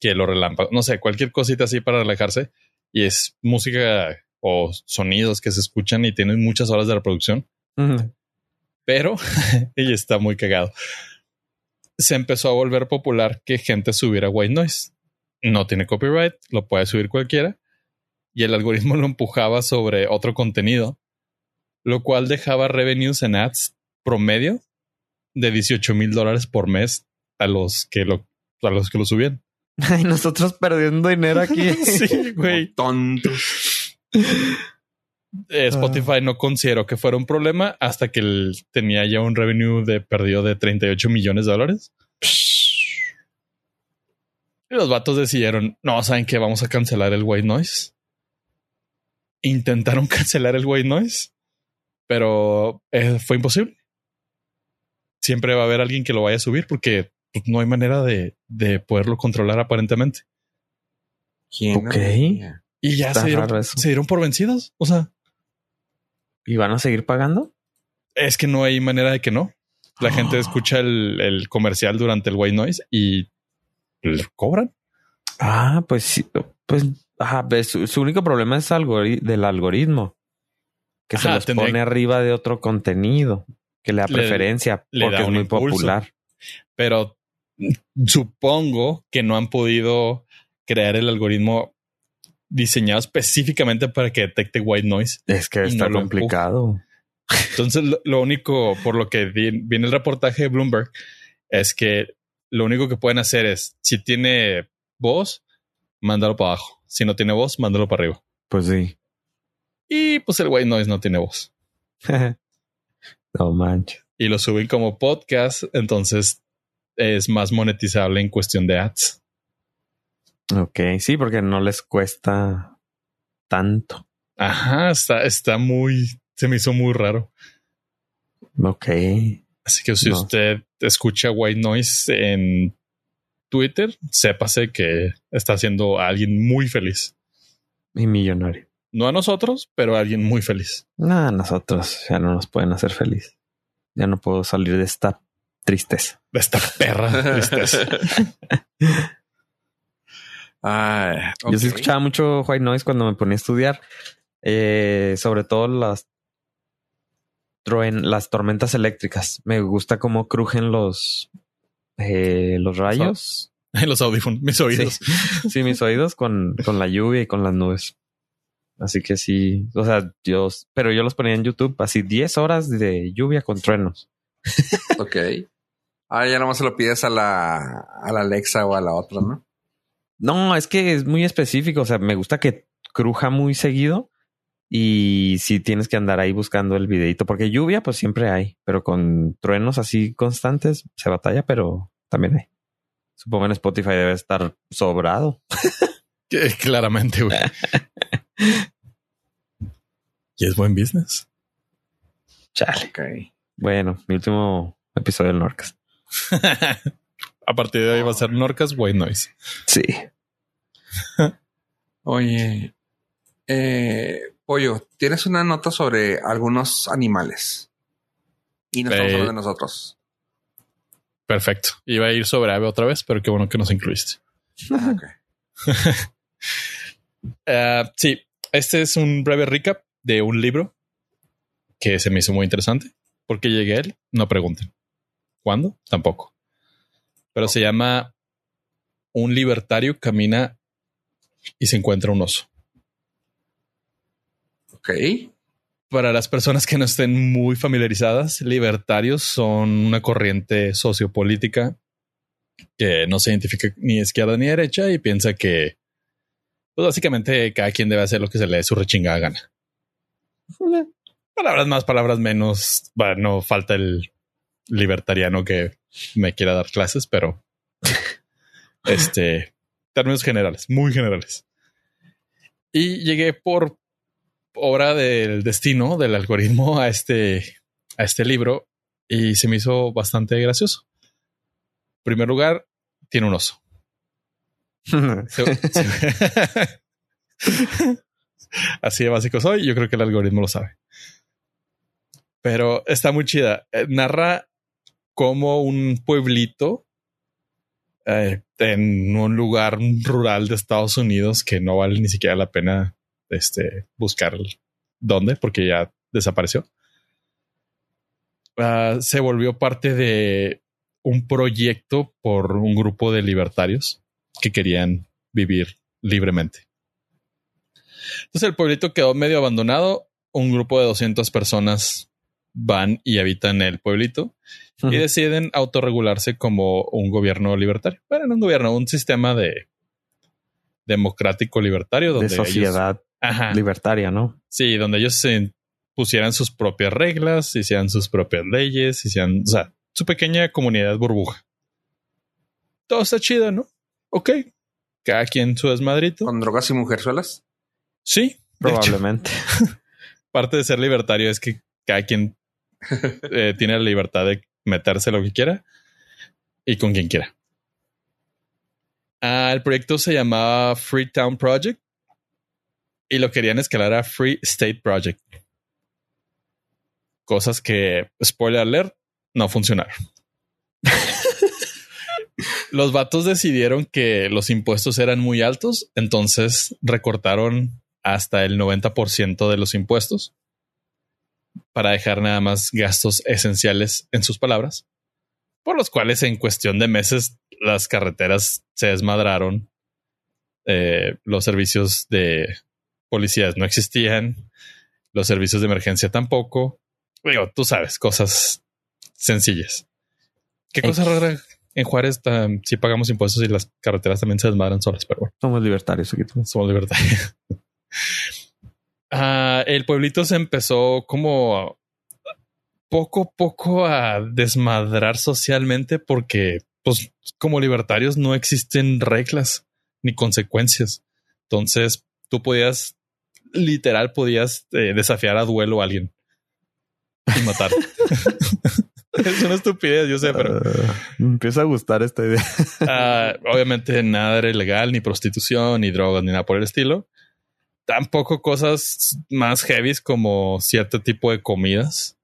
que los relámpagos, no sé, cualquier cosita así para relajarse. Y es música o sonidos que se escuchan y tienen muchas horas de reproducción. Pero (laughs) ella está muy cagado. Se empezó a volver popular que gente subiera white noise. No tiene copyright, lo puede subir cualquiera. Y el algoritmo lo empujaba sobre otro contenido, lo cual dejaba revenues en ads promedio de 18 mil dólares por mes a los que lo, a los que lo subían.
Ay, nosotros perdiendo dinero aquí. (laughs)
sí, güey.
Tontos.
Eh, Spotify no consideró que fuera un problema hasta que él tenía ya un revenue de perdido de 38 millones de dólares. Y los vatos decidieron, no, ¿saben qué? Vamos a cancelar el white noise. Intentaron (laughs) cancelar el white noise, pero eh, fue imposible. Siempre va a haber alguien que lo vaya a subir porque pues, no hay manera de, de poderlo controlar aparentemente.
¿Quién?
Ok.
Y ya dieron, se dieron por vencidos. O sea,
¿Y van a seguir pagando?
es que no hay manera de que no. La gente
Oh.
escucha el, el comercial durante el white noise y le cobran.
Ah, pues sí. Pues, ajá, pues, su, su único problema es algori- del algoritmo. Que se los pone arriba de otro contenido. Que le da preferencia
le
porque
da
es muy
impulso.
popular.
Pero supongo que no han podido crear el algoritmo diseñado específicamente para que detecte white noise.
Es que está
no
complicado.
Entonces, lo, lo único por lo que vi- viene el reportaje de Bloomberg es que lo único que pueden hacer es si tiene voz, mándalo para abajo. Si no tiene voz, mándalo para arriba.
Pues sí.
Y pues el white noise no tiene voz. (laughs)
no manches.
Y lo suben como podcast, entonces es más monetizable en cuestión de ads.
Ok, sí, porque no les cuesta tanto.
Ajá, está, está muy, se me hizo muy raro.
Ok.
Así que si
No.
usted escucha white noise en Twitter, sépase que está haciendo a alguien muy feliz.
Y millonario.
No a nosotros, pero a alguien muy feliz.
No, nosotros ya no nos pueden hacer feliz. Ya no puedo salir de esta tristeza.
De esta perra tristeza. (laughs)
Ay,
Yo sí escuchaba mucho white noise cuando me ponía a estudiar. Eh, sobre todo las truen- las tormentas eléctricas. Me gusta cómo crujen los eh, los rayos.
En (laughs) los audífonos, mis oídos.
Sí, (laughs) sí, mis oídos con, con la lluvia y con las nubes. Así que sí, o sea, yo, pero yo los ponía en YouTube así 10 horas de lluvia con truenos.
Ok. Ah, ya nomás se lo pides a la, a la Alexa o a la otra, ¿no?
No, es que es muy específico. O sea, me gusta que cruja muy seguido y si tienes que andar ahí buscando el videito, porque lluvia, pues siempre hay, pero con truenos así constantes se batalla, pero también hay. Supongo en Spotify debe estar sobrado.
Que- (laughs) Claramente, güey. (laughs) y es buen business.
Chale.
Ok.
Bueno, mi último episodio del Norcas. (laughs)
a partir de hoy va a ser Norcas White Noise.
Sí. (laughs)
Oye, eh, Pollo, tienes una nota sobre algunos animales. Y no estamos
Eh,
hablando de nosotros.
Perfecto. Iba a ir sobre ave otra vez, pero qué bueno que nos incluiste.
Ah. (laughs)
Ah, sí, este es un breve recap de un libro que se me hizo muy interesante. ¿Por qué llegué a él? No pregunten. ¿Cuándo? Tampoco. Pero se llama Un libertario camina y se encuentra un oso.
Ok.
Para las personas que no estén muy familiarizadas, libertarios son una corriente sociopolítica que no se identifica ni izquierda ni derecha y piensa que, pues básicamente, cada quien debe hacer lo que se le dé su rechingada gana. Palabras más, palabras menos. Va, no falta el libertariano que me quiera dar clases, pero (laughs) este términos generales, muy generales. Y llegué por obra del destino, del algoritmo a este, a este libro y se me hizo bastante gracioso. En primer lugar, tiene un oso. (laughs) Se- se- (laughs) Así de básico soy. Yo creo que el algoritmo lo sabe. Pero está muy chida. Eh, Narra como un pueblito eh, en un lugar rural de Estados Unidos que no vale ni siquiera la pena este, buscar dónde, porque ya desapareció. Ah, se volvió parte de un proyecto por un grupo de libertarios que querían vivir libremente. Entonces el pueblito quedó medio abandonado. Un grupo de 200 personas van y habitan el pueblito y deciden autorregularse como un gobierno libertario. Bueno, no un gobierno, un sistema de democrático libertario
de
donde ellos-
sociedad
Ajá.
libertaria, ¿no?
Sí, donde ellos se pusieran sus propias reglas, hicieran sus propias leyes, hicieran, o sea, su pequeña comunidad burbuja. Todo está chido, ¿no? Ok. Cada quien su desmadrito.
¿Con drogas y mujerzuelas?
Sí. de
Probablemente. (laughs)
parte de ser libertario es que cada quien (laughs) eh, tiene la libertad de meterse lo que quiera. y con quien quiera. Ah, el proyecto se llamaba Freetown Project y lo querían escalar a Free State Project. Cosas que, spoiler alert, no funcionaron. (laughs) los vatos decidieron que los impuestos eran muy altos, entonces recortaron hasta el 90% de los impuestos para dejar nada más gastos esenciales en sus palabras, por los cuales en cuestión de meses las carreteras se desmadraron, eh, los servicios de policías no existían, los servicios de emergencia tampoco. Digo, tú sabes, cosas sencillas. ¿Qué cosa rara en Juárez si pagamos impuestos y las carreteras también se desmadran solas? Pero bueno.
Somos libertarios aquí.
Somos libertarios. Ah, el pueblito se empezó como poco a poco a desmadrar socialmente porque, pues, como libertarios no existen reglas ni consecuencias. Entonces, tú podías, literal, podías eh, desafiar a duelo a alguien y matar. (laughs) es una estupidez, yo sé, pero
ah, me empieza a gustar esta idea.
Ah, obviamente nada era ilegal, ni prostitución, ni drogas, ni nada por el estilo. Tampoco cosas más heavies como cierto tipo de comidas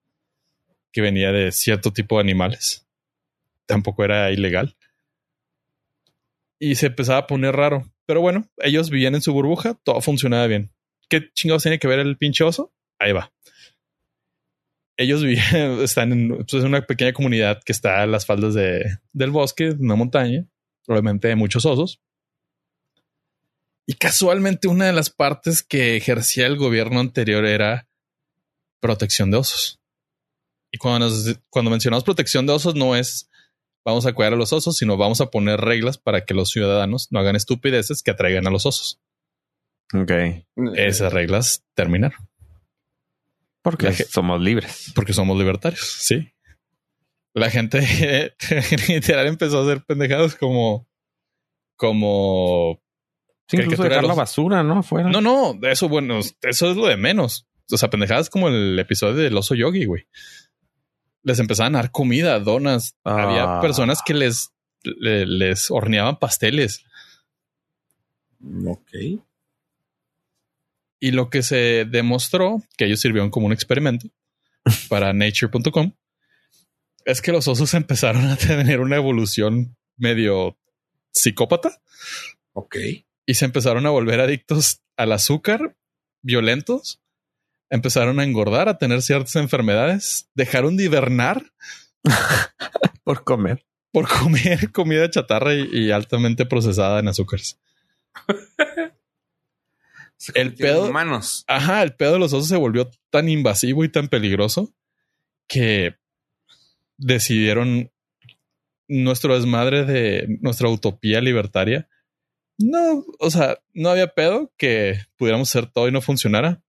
que venía de cierto tipo de animales. Tampoco era ilegal. Y se empezaba a poner raro. Pero bueno, ellos vivían en su burbuja, todo funcionaba bien. ¿Qué chingados tiene que ver el pinche oso? Ahí va ellos viven, (laughs) están en pues, una pequeña comunidad que está a las faldas de, del bosque, una montaña, probablemente de muchos osos. Y casualmente una de las partes que ejercía el gobierno anterior era protección de osos. Y cuando, cuando mencionamos protección de osos no es vamos a cuidar a los osos, sino vamos a poner reglas para que los ciudadanos no hagan estupideces que atraigan a los osos.
Ok.
Esas reglas terminaron.
Porque somos libres.
Porque somos libertarios, sí. La gente (laughs) literal empezó a hacer pendejados como. como.
Sí, incluso dejar la basura, ¿no? Afuera.
No, no, eso, bueno, eso es lo de menos. O sea, pendejadas como el episodio del oso yogi, güey. Les empezaban a dar comida, donas. Había ah. personas que les, les horneaban pasteles.
Ok.
Y lo que se demostró, que ellos sirvieron como un experimento para (laughs) nature.com, es que los osos empezaron a (laughs) tener una evolución medio psicópata.
Ok.
Y se empezaron a volver adictos al azúcar, violentos, empezaron a engordar, a tener ciertas enfermedades, dejaron de hibernar (laughs)
por comer.
Por comer (laughs) comida chatarra y, y altamente procesada en azúcares. (laughs) el pedo
humanos.
Ajá, el pedo de los osos se volvió tan invasivo y tan peligroso que decidieron nuestro desmadre de nuestra utopía libertaria. No, o sea, no había pedo que pudiéramos hacer todo y no funcionara.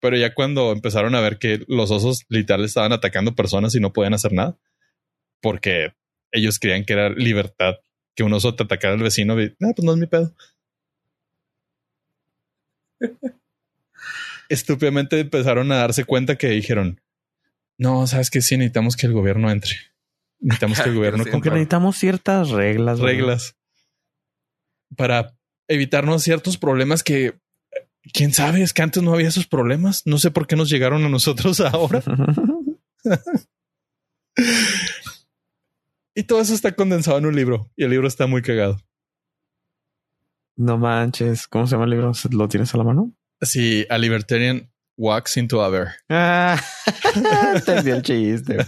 Pero ya cuando empezaron a ver que los osos literal estaban atacando personas y no podían hacer nada, porque ellos creían que era libertad que un oso te atacara al vecino, y, ah, pues no es mi pedo. (laughs) Estúpidamente empezaron a darse cuenta que dijeron, no, sabes que sí, necesitamos que el gobierno entre. Necesitamos que el (laughs) gobierno...
Como que necesitamos ciertas reglas.
Reglas. Para evitarnos ciertos problemas que... ¿Quién sabe? Es que antes no había esos problemas. No sé por qué nos llegaron a nosotros (laughs) ahora. (laughs) y todo eso está condensado en un libro. Y el libro está muy cagado.
No manches. ¿Cómo se llama el libro? ¿Lo tienes a la mano?
Sí, A Libertarian Walks into a Bear.
Ah, (laughs) entendí el chiste.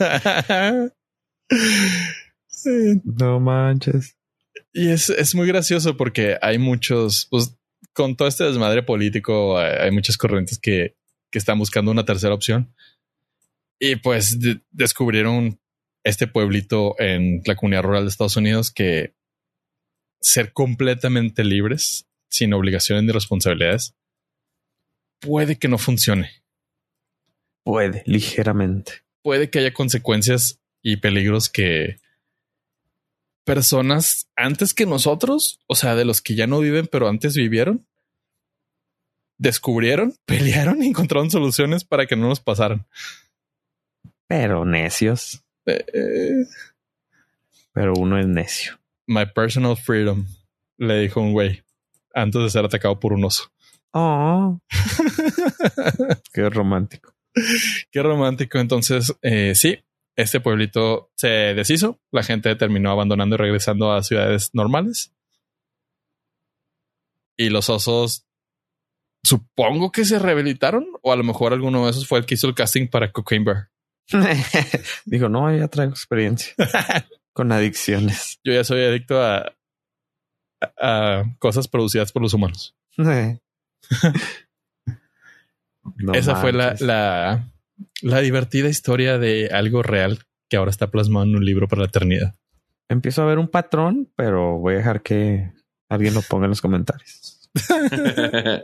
No manches.
Y es, es, muy gracioso porque hay muchos, pues con todo este desmadre político, hay, muchas corrientes que, que, están buscando una tercera opción. Y pues descubrieron este pueblito en la comunidad rural de Estados Unidos que ser completamente libres, sin obligaciones ni responsabilidades, puede que no funcione.
Puede, ligeramente.
Puede que haya consecuencias y peligros que personas antes que nosotros, o sea, de los que ya no viven, pero antes vivieron, descubrieron, (laughs) pelearon y encontraron soluciones para que no nos pasaran.
Pero necios.
Eh, eh,
Pero uno es necio.
My personal freedom, le dijo un güey antes de ser atacado por un oso.
Oh, (laughs) qué romántico.
Qué romántico. Entonces, eh, sí, este pueblito se deshizo. La gente terminó abandonando y regresando a ciudades normales. Y los osos, supongo que se rehabilitaron, o a lo mejor alguno de esos fue el que hizo el casting para Cocaine Bear. (laughs)
Dijo, no, ya traigo experiencia (laughs) con adicciones.
Yo ya soy adicto a, a cosas producidas por los humanos. (laughs)
No
Esa fue la, la, la divertida historia de algo real que ahora está plasmado en un libro para la eternidad.
Empiezo a ver un patrón, pero voy a dejar que alguien lo ponga en los comentarios. (laughs)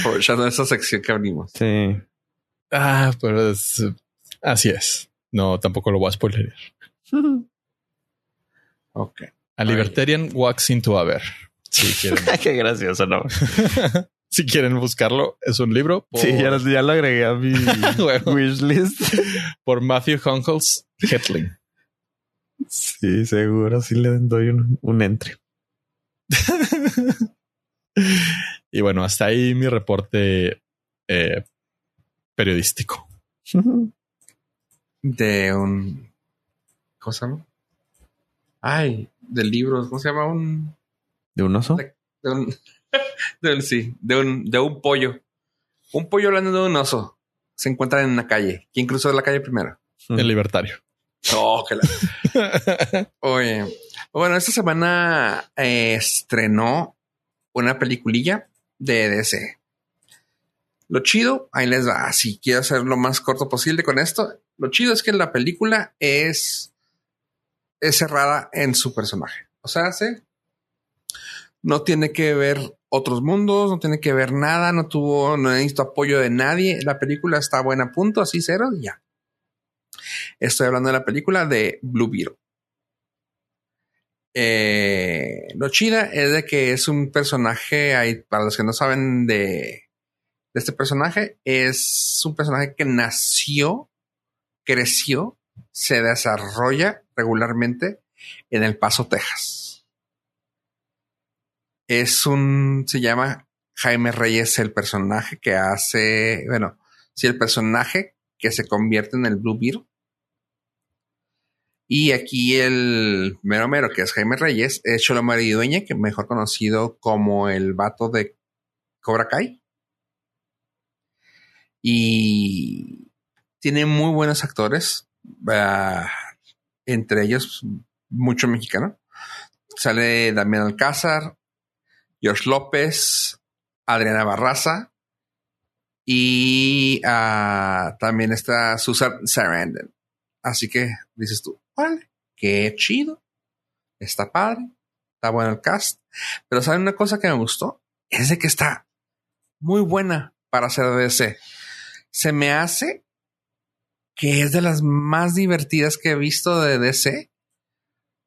Aprovechando esa sección que abrimos.
Sí.
Ah, pero es, así es. No, tampoco lo voy a spoiler. (laughs)
Ok.
A Libertarian Walks into a Ver. Quieren, (laughs)
qué gracioso, ¿no?
Si quieren buscarlo, es un libro por,
Sí, ya, lo- ya lo agregué a mi (laughs)
Huevo.
wishlist.
por Matthew Hunkles Hetling.
Sí, seguro. Sí le doy un, un entre. (laughs)
Y bueno, hasta ahí mi reporte eh, periodístico. (laughs)
De un. ¿Cómo se llama? Ay, del libro. ¿Cómo se llama? Un.
¿De un oso?
De un. de un- sí, de un, de un pollo. Un pollo hablando de un oso. Se encuentran en la calle. ¿Quién cruzó la calle primero?
El libertario.
Oh, que la- (laughs) Oye, bueno, esta semana eh, estrenó una peliculilla de DC. Lo chido, ahí les va. Si quiero hacer lo más corto posible con esto, lo chido es que la película es, es cerrada en su personaje. O sea, ¿sí? no tiene que ver otros mundos, no tiene que ver nada, no tuvo, no necesito apoyo de nadie. La película está buena, punto, así cero, ya. Estoy hablando de la película de Blue Beetle. Eh, lo chida es de que es un personaje, para los que no saben de este personaje, es un personaje que nació, creció, se desarrolla regularmente en El Paso, Texas. Es un, se llama Jaime Reyes el personaje que hace, bueno, sí, el personaje que se convierte en el Blue Beetle. Y aquí el mero mero, que es Jaime Reyes, es Cholo Maridueña, que mejor conocido como el vato de Cobra Kai. Y tiene muy buenos actores, ah, entre ellos mucho mexicano. Sale Damián Alcázar, George López, Adriana Barraza y ah, también está Susan Sarandon. Así que dices tú, vale, qué chido, está padre, está bueno el cast. Pero ¿saben una cosa que me gustó? Es de que está muy buena para hacer DC. Se me hace que es de las más divertidas que he visto de DC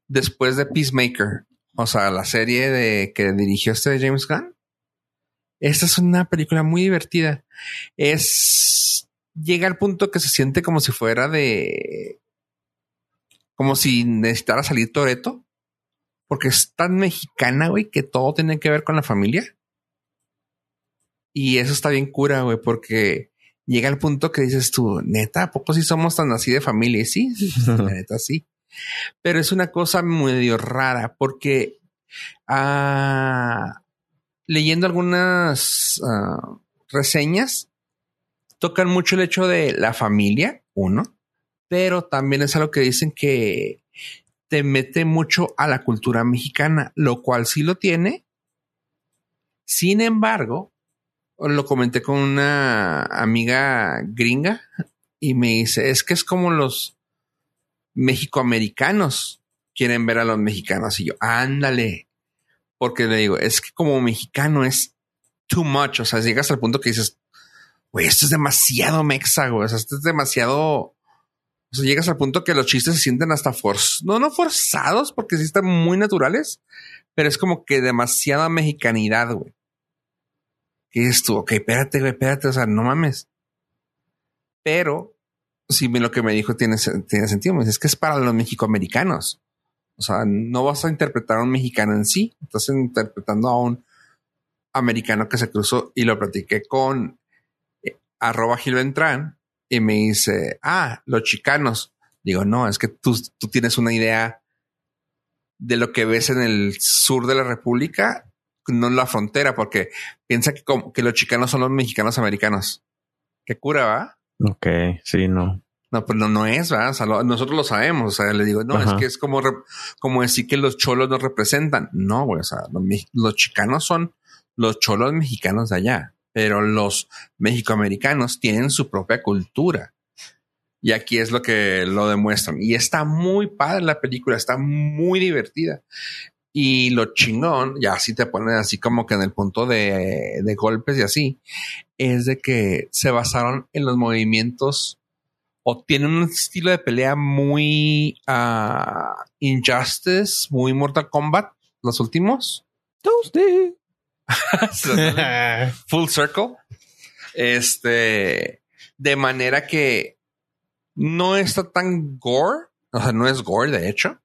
después de Peacemaker. O sea, la serie de que dirigió este James Gunn. Esta es una película muy divertida. Es llega al punto que se siente como si fuera de como si necesitara salir Toreto, porque es tan mexicana, güey, que todo tiene que ver con la familia. Y eso está bien cura, güey, porque llega al punto que dices tú, neta, ¿a poco sí somos tan así de familia? Y sí, (laughs) la neta sí. Pero es una cosa medio rara porque ah, leyendo algunas ah, reseñas, tocan mucho el hecho de la familia, uno, pero también es algo que dicen que te mete mucho a la cultura mexicana, lo cual sí lo tiene. Sin embargo, lo comenté con una amiga gringa y me dice, es que es como los mexicoamericanos quieren ver a los mexicanos. Y yo, ándale, porque le digo, es que como mexicano es too much. O sea, llegas al punto que dices, güey, esto es demasiado mexa, güey. O sea, esto es demasiado. O sea, llegas al punto que los chistes se sienten hasta forzados. No, no forzados, porque sí están muy naturales, pero es como que demasiada mexicanidad, güey. ¿Qué dices tú? Ok, espérate, güey, espérate. O sea, no mames. Pero, sí, lo que me dijo tiene, tiene sentido. Me dice, es que es para los mexicoamericanos. O sea, no vas a interpretar a un mexicano en sí, estás interpretando a un americano que se cruzó y lo platiqué con eh, arroba Gil y me dice, ah, los chicanos. Digo, no, es que tú, tú tienes una idea de lo que ves en el sur de la República, no en la frontera, porque piensa que, como, que los chicanos son los mexicanos americanos. Qué cura, ¿va?
Ok, sí, no.
No, pues no, no es, ¿verdad? O sea, lo- nosotros lo sabemos. O sea, le digo, no,
Ajá.
es que es como, como decir que los cholos nos representan. No, güey. O sea, los, los chicanos son los cholos mexicanos de allá, pero los mexicoamericanos tienen su propia cultura. Y aquí es lo que lo demuestran. Y está muy padre la película, está muy divertida. Y lo chingón, ya así te ponen así como que en el punto de, de golpes y así, es de que se basaron en los movimientos o tienen un estilo de pelea muy ah, Injustice, muy Mortal Kombat, los últimos. (laughs) (laughs) Full circle. Este, de manera que no está tan gore, o sea, no es gore de hecho,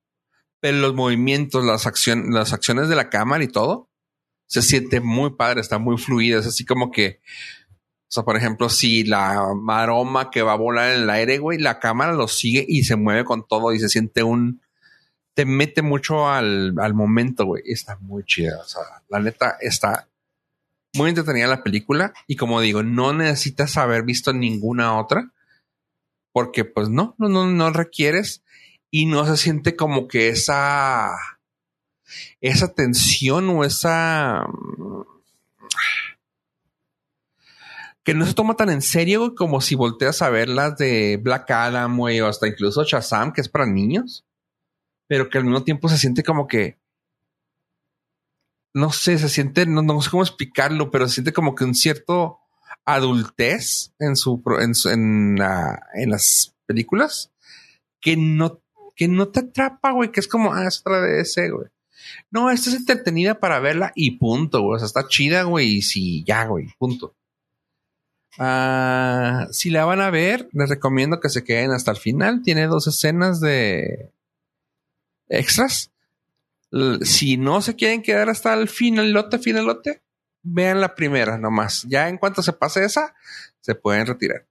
pero los movimientos, las, acciones, las acciones de la cámara y todo, se siente muy padre, está muy fluida, es así como que, o sea, por ejemplo, si la maroma que va a volar en el aire, güey, la cámara lo sigue y se mueve con todo y se siente un, te mete mucho al, al momento, güey, está muy chida, o sea, la neta está muy entretenida la película y como digo, no necesitas haber visto ninguna otra porque pues no, no, no, no requieres y no se siente como que esa esa tensión o esa mm, que no se toma tan en serio como si volteas a ver las de Black Adam, o hasta incluso Shazam, que es para niños, pero que al mismo tiempo se siente como que no sé, se siente, no, no sé cómo explicarlo, pero se siente como que un cierto adultez en su, en, su- en, la- en las películas que no, que no te atrapa, güey, que es como, ah, es otra de ese, güey. No, esta es entretenida para verla y punto, güey. O sea, está chida, güey, y sí, ya, güey, punto. Ah, si la van a ver, les recomiendo que se queden hasta el final. Tiene dos escenas de extras. Si no se quieren quedar hasta el finalote, finalote, vean la primera nomás. Ya en cuanto se pase esa, se pueden retirar.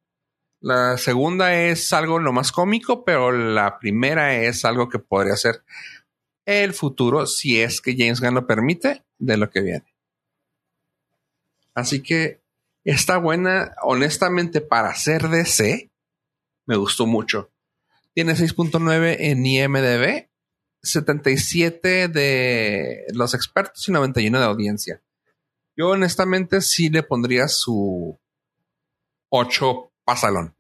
La segunda es algo lo más cómico, pero la primera es algo que podría ser el futuro, si es que James Gunn lo permite, de lo que viene. Así que está buena, honestamente, para ser DC, me gustó mucho. Tiene 6.9 en IMDB, 77 de los expertos y 91 de audiencia. Yo honestamente sí le pondría su 8 pasalón.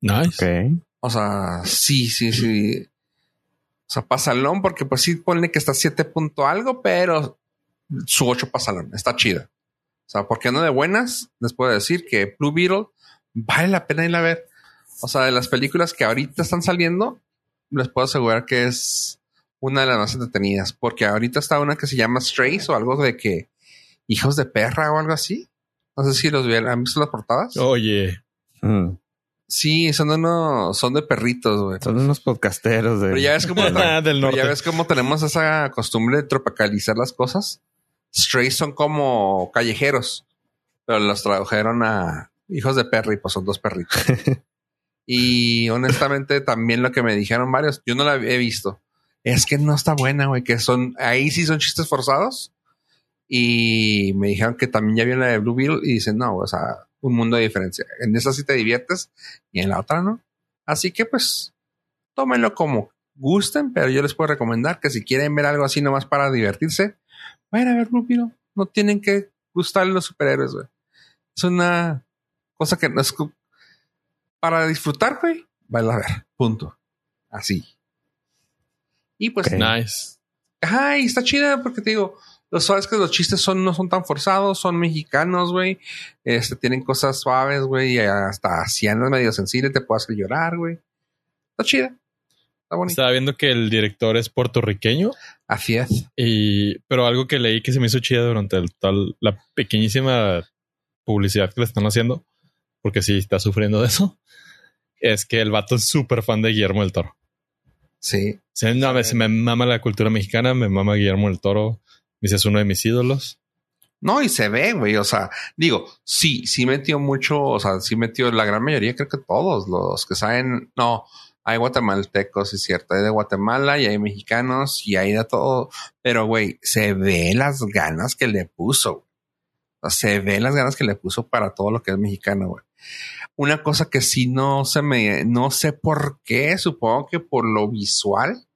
Nice.
Ok.
O sea, sí, sí, sí. O sea, pasalón, porque pues sí ponle que está 7 punto algo, pero su 8 pasalón. Está chida. O sea, porque no de buenas, les puedo decir que Blue Beetle vale la pena ir a ver. O sea, de las películas que ahorita están saliendo, les puedo asegurar que es una de las más entretenidas. Porque ahorita está una que se llama Strays o algo de que hijos de perra o algo así. No sé si los vieron, han visto las portadas.
Oye,
Mm.
Sí, son de unos, son de perritos, güey.
Son unos podcasteros de.
Pero ya ves cómo
del
pero
norte.
ya ves cómo tenemos esa costumbre de tropicalizar las cosas. Strays son como callejeros, pero los tradujeron a hijos de perro y pues son dos perritos. (laughs) y honestamente también lo que me dijeron varios, yo no la he visto, es que no está buena, güey, que son, ahí sí son chistes forzados. Y me dijeron que también ya vieron la de Blue Beetle y dicen, no, o sea, un mundo de diferencia. En esa sí te diviertes y en la otra no. Así que pues tómenlo como gusten, pero yo les puedo recomendar que si quieren ver algo así nomás para divertirse, vayan a ver Beetle. No tienen que gustar los superhéroes, güey. Es una cosa que no es para disfrutar, güey. Vale a ver, punto. Así. Y pues,
nice.
Ajá, y está chida porque te digo, los sabes que los chistes son, no son tan forzados, son mexicanos, güey. Este, tienen cosas suaves, güey, y hasta si andas medio sensible te puede hacer llorar, güey. Está chida. Está bonita.
Estaba viendo que el director es puertorriqueño
Así es.
y pero algo que leí que se me hizo chida durante el, tal, la pequeñísima publicidad que le están haciendo, porque sí está sufriendo de eso, es que el vato es súper fan de Guillermo del Toro.
Sí.
Sí, no, me, me mama la cultura mexicana, me mama Guillermo el Toro. Dice, es uno de mis ídolos.
No, y se ve, güey. O sea, digo, sí, sí metió mucho, o sea, sí metió la gran mayoría, creo que todos los que saben, no, hay guatemaltecos, es cierto, hay de Guatemala y hay mexicanos y hay de todo, pero güey, se ve las ganas que le puso. Se ve las ganas que le puso para todo lo que es mexicano, güey. Una cosa que sí no se me, no sé por qué, supongo que por lo visual.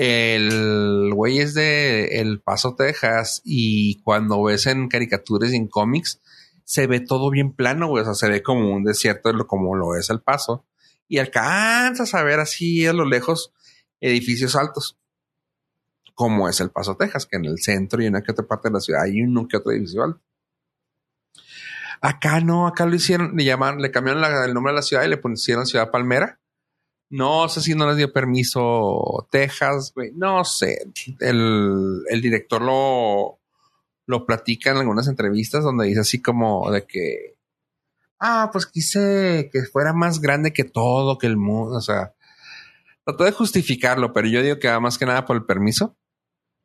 El güey es de El Paso, Texas, y cuando ves en caricaturas y en cómics, se ve todo bien plano, güey. O sea, se ve como un desierto, como lo es El Paso, y alcanzas a ver así a lo lejos edificios altos, como es El Paso, Texas, que en el centro y en aquella parte de la ciudad hay uno que otro edificio alto. Acá no, acá lo hicieron, le llamaron, le cambiaron la- el nombre de la ciudad y le pusieron Ciudad Palmera. No sé si no les dio permiso Texas, güey. No sé. El, el director lo, lo platica en algunas entrevistas donde dice así como de que, ah, pues quise que fuera más grande que todo, que el mundo. O sea, trató de justificarlo, pero yo digo que va más que nada por el permiso.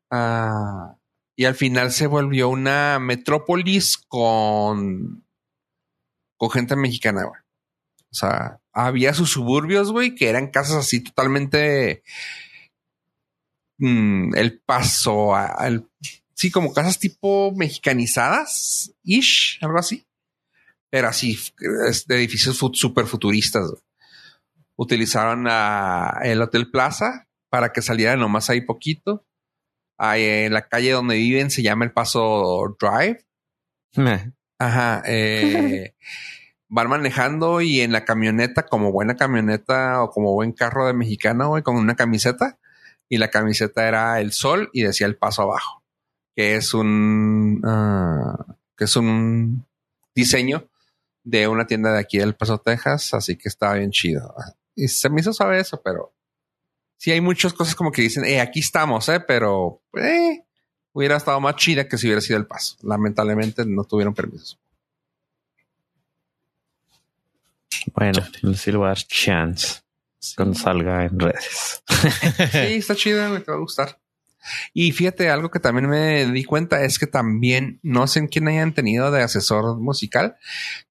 Ah, y al final se volvió una metrópolis con, con gente mexicana, güey. O sea, había sus suburbios, güey, que eran casas así totalmente. mm, el paso, a- al- sí, como casas tipo mexicanizadas, ish, algo así. Pero así, de edificios super futuristas. Utilizaron a el Hotel Plaza para que saliera nomás ahí poquito. Ahí en la calle donde viven se llama el Paso Drive. Ajá. eh, (laughs) van manejando y en la camioneta, como buena camioneta o como buen carro de mexicano, güey, con una camiseta. Y la camiseta era el sol y decía el paso abajo, que es un, ah, que es un diseño de una tienda de aquí del Paso, Texas. Así que estaba bien chido. Y se me hizo saber eso, pero sí hay muchas cosas como que dicen, eh, aquí estamos, eh, pero eh, hubiera estado más chida que si hubiera sido el paso. Lamentablemente no tuvieron permisos.
Bueno,
Chale.
sí le voy a dar chance cuando salga en redes. (laughs)
Sí, está chido, me te va a gustar. Y fíjate, algo que también me di cuenta es que también, no sé en quién hayan tenido de asesor musical,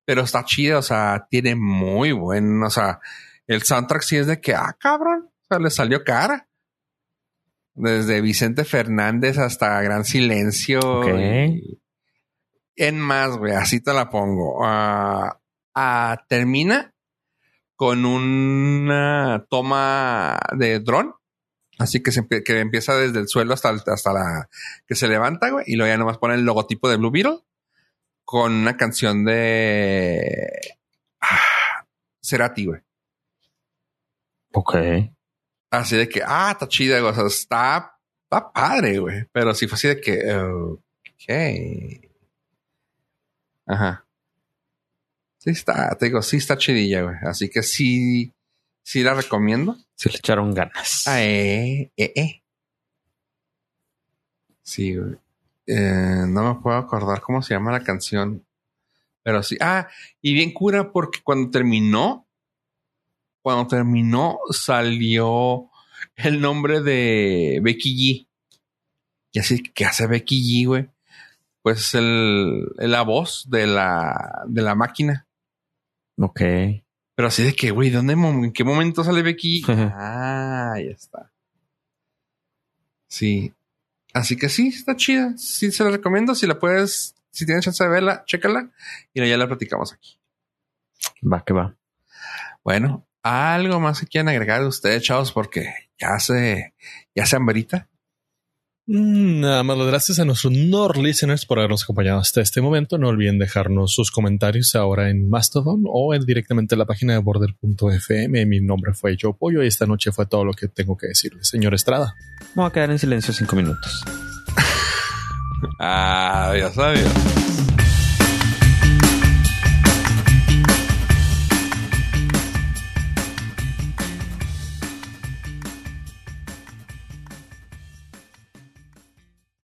pero está chido, o sea, tiene muy buen, o sea, el soundtrack sí es de que, ah, cabrón, o sea, le salió cara. Desde Vicente Fernández hasta Gran Silencio. En más, güey, así te la pongo. Ah, ah, termina con una toma de dron. Así que, se, que empieza desde el suelo hasta, hasta la que se levanta, güey. Y luego ya nomás pone el logotipo de Blue Beetle con una canción de ah, Cerati, güey.
Ok.
Así de que, ah, está chida, güey. O sea, está, está padre, güey. Pero sí fue así de que, ok. Ajá. Sí está, te digo, sí está chidilla, güey. Así que sí, sí la recomiendo.
Sí le echaron ganas.
Ah, eh, eh, eh. Sí, güey. Eh, no me puedo acordar cómo se llama la canción. Pero sí. Ah, y bien cura porque cuando terminó, cuando terminó, salió el nombre de Becky G. Y así, ¿qué hace Becky G, güey? Pues el, la voz de la, de la máquina.
Ok.
Pero así de que, güey, ¿dónde, ¿en qué momento sale Becky? (laughs) ah, ya está. Sí. Así que sí, está chida. Sí, se la recomiendo. Si la puedes, si tienes chance de verla, chécala. Y ya la platicamos aquí.
Va que va.
Bueno, algo más que quieran agregar de ustedes, chavos, porque ya se, ya se hambrita.
Mm, Nada más las gracias a nuestros Nord listeners por habernos acompañado hasta este momento. No olviden dejarnos sus comentarios ahora en Mastodon o en directamente en la página de border.fm. Mi nombre fue Joe Pollo y esta noche fue todo lo que tengo que decirles. Señor Estrada.
Voy a quedar en silencio cinco minutos. (laughs)
Adiós, adiós.